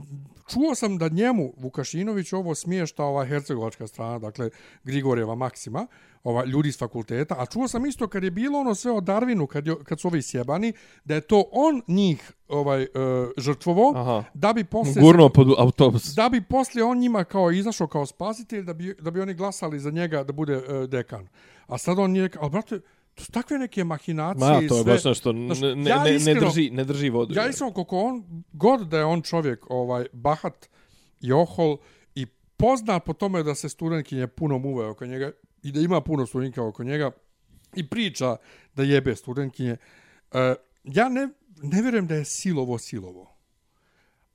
čuo sam da njemu Vukašinović ovo smiješta ova hercegovačka strana, dakle Grigorjeva Maksima, ova ljudi s fakulteta, a čuo sam isto kad je bilo ono sve o Darwinu, kad, je, kad su ovi sjebani, da je to on njih ovaj uh, žrtvovo, Aha. da bi posle Gurno pod autobus. da bi poslije on njima kao izašao kao spasitelj, da bi, da bi oni glasali za njega da bude uh, dekan. A sad on nije, ali brate, to su takve neke mahinacije Ma, to je sve. baš nešto, ne, ne, ja ne, ne, iskreno- drži, ne drži vodu. Ja iskreno koliko on, god da je on čovjek ovaj bahat i ohol i poznat po tome da se studentkinje puno muve oko njega i da ima puno studentka oko njega i priča da jebe studentkinje. Uh, ja ne, ne vjerujem da je silovo silovo.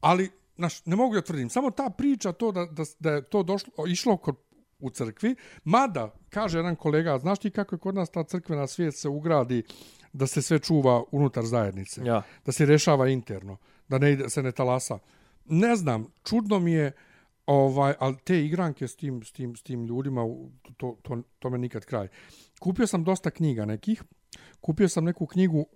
Ali, znaš, ne mogu da tvrdim. Samo ta priča to da, da, da je to došlo, išlo kod, u crkvi, mada, kaže jedan kolega, znaš ti kako je kod nas ta crkvena svijest se ugradi da se sve čuva unutar zajednice? Ja. da se rešava interno, da ne ide, se ne talasa. Ne znam, čudno mi je ovaj, ali te igranke s tim, s tim, s tim ljudima, u- to, to, to me nikad kraj. Kupio sam dosta knjiga nekih, kupio sam neku knjigu,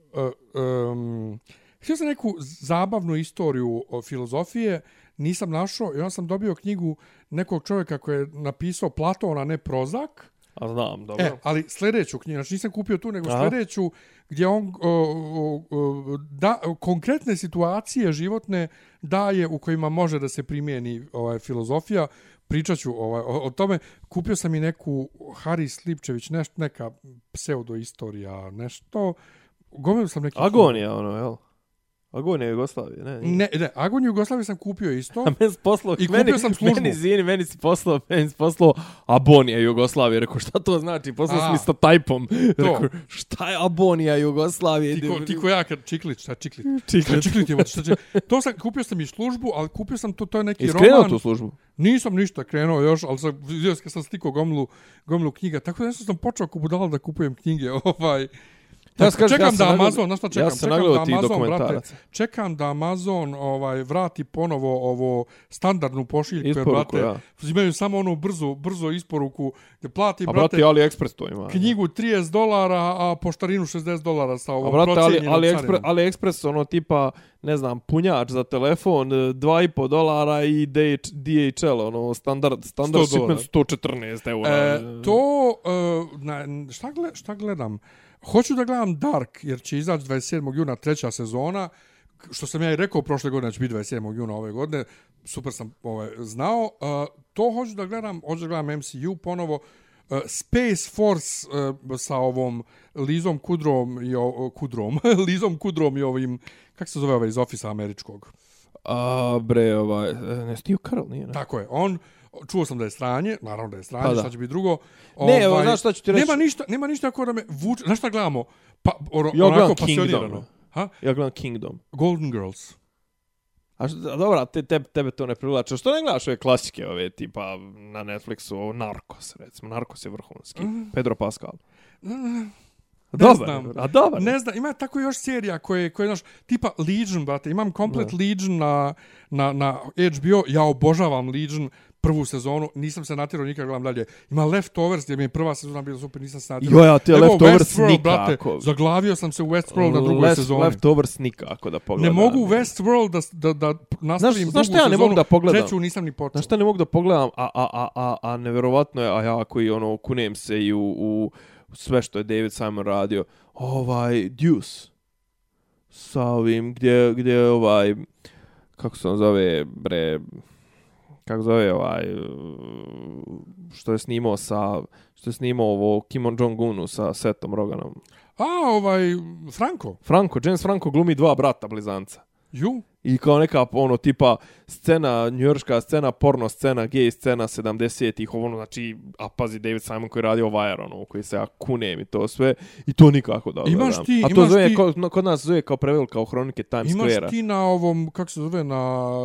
uh, um, htio sam neku zabavnu istoriju o filozofije, nisam našao i onda sam dobio knjigu nekog čovjeka koji je napisao Platon, a ne Prozak, A znam, dobro. E, ali sljedeću knjigu, znači nisam kupio tu, nego Aha. sljedeću gdje on o, o, o, da, konkretne situacije životne daje u kojima može da se primijeni ovaj, filozofija. Pričat ću ovaj, o, o tome. Kupio sam i neku Haris Slipčević, neš, neka pseudoistorija, nešto. Gomilu sam neki... Agonija, ono, jel? Agonija Jugoslavije, ne. Ne, ne, Agoniju Jugoslavije sam kupio isto. A meni poslao, I kupio meni, sam službu. Meni, izvini, meni si poslao, meni si poslao Abonija Jugoslavije. Rekao, šta to znači? Poslao sam isto tajpom. Rekao, šta je Abonija Jugoslavije? Ti ko, ti ko ja, kad čiklić, šta čiklić? Čiklić. Čiklić je, šta će, to sam, kupio sam i službu, ali kupio sam to, to je neki Iskrenuo roman. tu službu? Nisam ništa krenuo još, ali sam, vidio sam stikao gomilu, gomilu knjiga, tako da sam počeo ko budala da kupujem knjige, ovaj... Ja čekam ja da Amazon, znaš šta čekam? ja sam čekam nagledao da Amazon, brate, dokumentaraca. čekam da Amazon ovaj vrati ponovo ovo standardnu pošiljku, Isporuku, brate, ja. imaju samo onu brzu, brzo isporuku, gdje plati, A brate, brate, AliExpress to ima. knjigu 30 dolara, a poštarinu 60 dolara sa A ovom brate, ali, procijenjenom AliExpress, carinom. AliExpress, ono tipa, ne znam, punjač za telefon, e, 2,5 dolara i DH, DHL, ono, standard, standard 100 shipment 114 eura. E, to, e, na, šta, gle, šta gledam? Hoću da gledam Dark, jer će izaći 27. juna treća sezona, što sam ja i rekao prošle godine da će biti 27. juna ove godine, super sam ovaj, znao. E, to hoću da gledam, hoću da gledam MCU ponovo, Space Force e, sa ovom Lizom Kudrom i o, Kudrom, Lizom Kudrom i ovim, kako se zove ovaj iz ofisa američkog? A, bre, ovaj, ne, Steve Carell nije, ne? Tako je, on čuo sam da je stranje, naravno da je stranje, Pa da. šta će biti drugo. Ne, evo, znaš šta ću ti reći? Nema ništa, nema ništa ako da me vuče, znaš šta gledamo? Pa, or, Ja onako gledam pasionirano. Ha? Ja gledam Kingdom. Golden Girls. A što, a dobra, te, tebe, tebe to ne privlače. Što ne gledaš ove klasike, ove tipa na Netflixu, ovo Narcos, recimo. Narcos je vrhunski. Pedro Pascal. Dobar, znam. a dobar. Ne znam, ima tako još serija koje, koje znaš, tipa Legion, brate, imam komplet Da. Legion na, na, na HBO, ja obožavam Legion, prvu sezonu, nisam se natjerao nikad gledam dalje. Ima Leftovers, gdje mi je prva sezona bila super, nisam se natjerao. Jo, ja, te Evo, Leftovers Westworld, nikako. Brate, zaglavio sam se u Westworld na drugoj Left- sezoni. Leftovers nikako da Ne pogledam. mogu Westworld da, da, da nastavim znaš drugu šta ja ne sezonu, mogu da pogledam? Treću nisam ni počeo. Znaš šta ne mogu da pogledam, a, a, a, a, a neverovatno je, a ja koji ono, kunem se i u, u sve što je David Simon radio, ovaj, Deuce, sa ovim, gdje, gdje je ovaj, kako se on zove, bre, kako zove ovaj, što je snimao sa, što je snimao ovo Kim Jong-unu sa Setom Roganom. A, ovaj, Franco, Franco, James Franco glumi dva brata blizanca. ju, I kao neka ono tipa scena, njujorška scena, porno scena, gej scena 70-ih, ono znači, a pazi David Simon koji radi Wire, ono, koji se ja kunem i to sve, i to nikako da Imaš gledam. ti- a to imaš zove, ti- ko, no, kod nas zove kao prevel, kao hronike Times imaš Square-a. ti na ovom, kako se zove, na,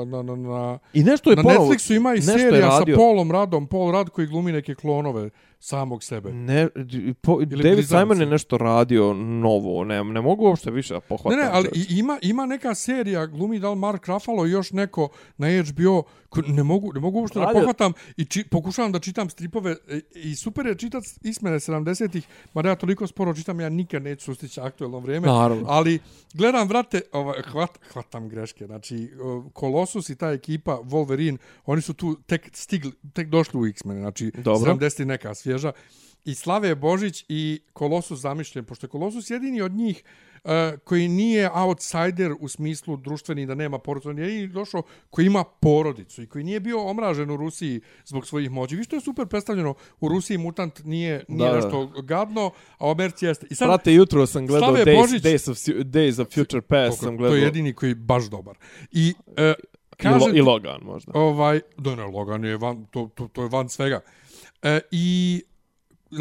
na, na, na, I nešto je na ponovo, Netflixu ima i serija sa. Polom Radom, Paul Rad koji glumi neke klonove samog sebe. Ne, po, David blizanci. Simon je nešto radio novo, ne, ne mogu uopšte više da Ne, pohvatam. ne, ali čovječe. i, ima, ima neka serija, glumi da li Mark Ruffalo i još neko na HBO, ne mogu, ne mogu uopšte da pohvatam i či, pokušavam da čitam stripove i super je čitat ismene 70-ih, mada ja toliko sporo čitam, ja nikad neću sustići aktuelno vrijeme. Naravno. Ali gledam, vrate, ovaj, hvat, hvatam greške. Znači, o, Colossus i ta ekipa, Wolverine, oni su tu tek stigli, tek došli u X-mene. Znači, Dobro. 70 i neka svježa. I Slave Božić i Colossus zamišljen, pošto je Colossus jedini od njih uh, koji nije outsider u smislu društveni da nema porodicu, on je došao koji ima porodicu i koji nije bio omražen u Rusiji zbog svojih moći. Vi što je super predstavljeno, u Rusiji mutant nije, nije Da, nešto gadno, a u Americi jeste. I sad, Brate, jutro sam gledao Slave Days, Božić- Days, of, Days of Future Past, sam to gledao. je jedini koji je baš dobar. I, uh, I, kaže, lo, I Logan možda. Ovaj, da ne, Logan je van, to, to, to je van svega. E, I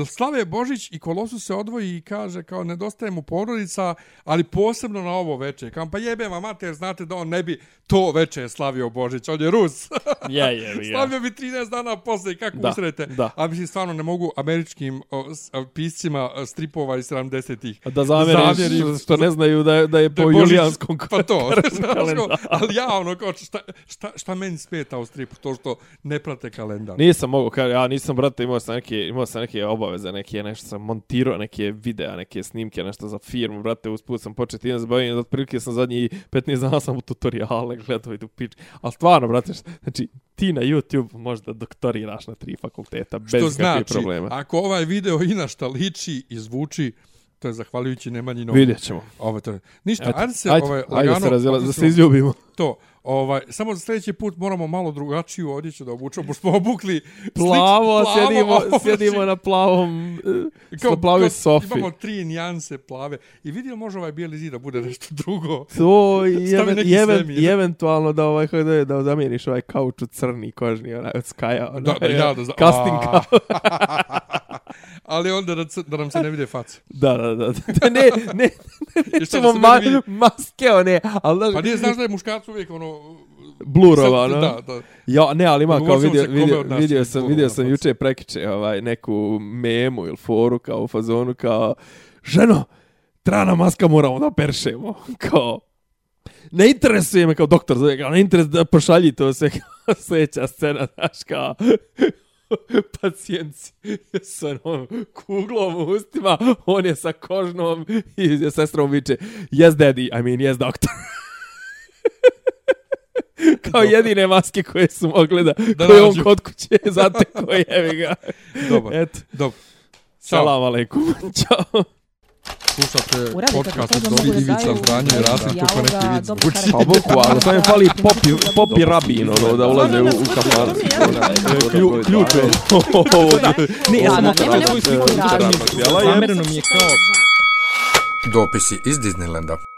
Slave Božić i Kolosus se odvoji i kaže kao nedostaje mu porodica, ali posebno na ovo veče. Kao pa jebe vam mater, znate da on ne bi to veče slavio Božić, on je Rus. Ja, je, Slavio bi 13 dana posle i kako Da, usrete. da. A mislim, stvarno ne mogu američkim o, s, piscima stripova iz 70-ih. Da zamjeriš zamjerim- što ne znaju da je, da je po Božić- julijanskom Pa to, kalendaru. ali ja ono kao šta, šta, šta meni smeta u stripu, to što ne prate kalendar. Nisam kaže, ja nisam, brate, imao sam neke, imao sam neke obaveze, neke, nešto sam montirao, neke videa, neke snimke, nešto za firmu, brate, usput sam početi time zabavim, otprilike sam zadnji 15 dana sam u tutoriale gledao i tu pič. Ali stvarno, brate, znači, ti na YouTube možda doktoriraš na tri fakulteta, bez Što kakvih znači, problema. ako ovaj video i na šta liči i zvuči, to je zahvaljujući Nemanjinom. Vidjet ćemo. Ovo to je. Ništa, ajde se ajde, ovaj, ajde da se, lagano, razjela, da se izljubimo. To, Ovaj, samo za sljedeći put moramo malo drugačiju odjeću da obučemo, pošto smo obukli Plavo, slič, sjedimo, ovo, sjedimo na plavom, eh, na plavoj sofi. Imamo tri nijanse plave. I vidio može ovaj bijeli zid da bude nešto drugo. To i, even, i, even, svemir. i eventualno da ovaj da da zamijeniš ovaj kauč u crni kožni onaj od Skaja onaj, Da, da, ja, da, da, casting kao Ali onda da, da nam se ne vide face. da da da da ne ne I šta da nećemo se ma, meni vidi? maske one ali znaš Pa nije, znaš da je muškarac uvijek ono... blurova no Da, da. Ja, ne, ali ima kao vidio, vidio, vidio sam, vidio sam juče prekiče ovaj, neku memu ili foru kao u fazonu kao ženo, trana maska moramo da peršemo. Kao, ne interesuje me kao doktor zove, kao ne interesuje da pošalji to sve kao sljedeća scena, znaš kao pacijent s onom kuglom u ustima, on je sa kožnom i sestrom viče yes daddy, I mean yes doctor. kao jedine maske koje su mogli da, Da koje on kod kuće zateko jevi ga. Dobar, Eto, dobro. Ćao. salam aleikum. Ćao. Slušate podcast od Dobri Ivica daju Franje i Rasim, dijaloga, kako neki vid zvuči. Pa bukvalno, samo je fali popi, popi rabin, ono, da ulaze u, u kafan. Klju, ključ je. Ne, ja, svoj razlog. materijala je Zamereno mi je kao Dopisi iz Disneylanda.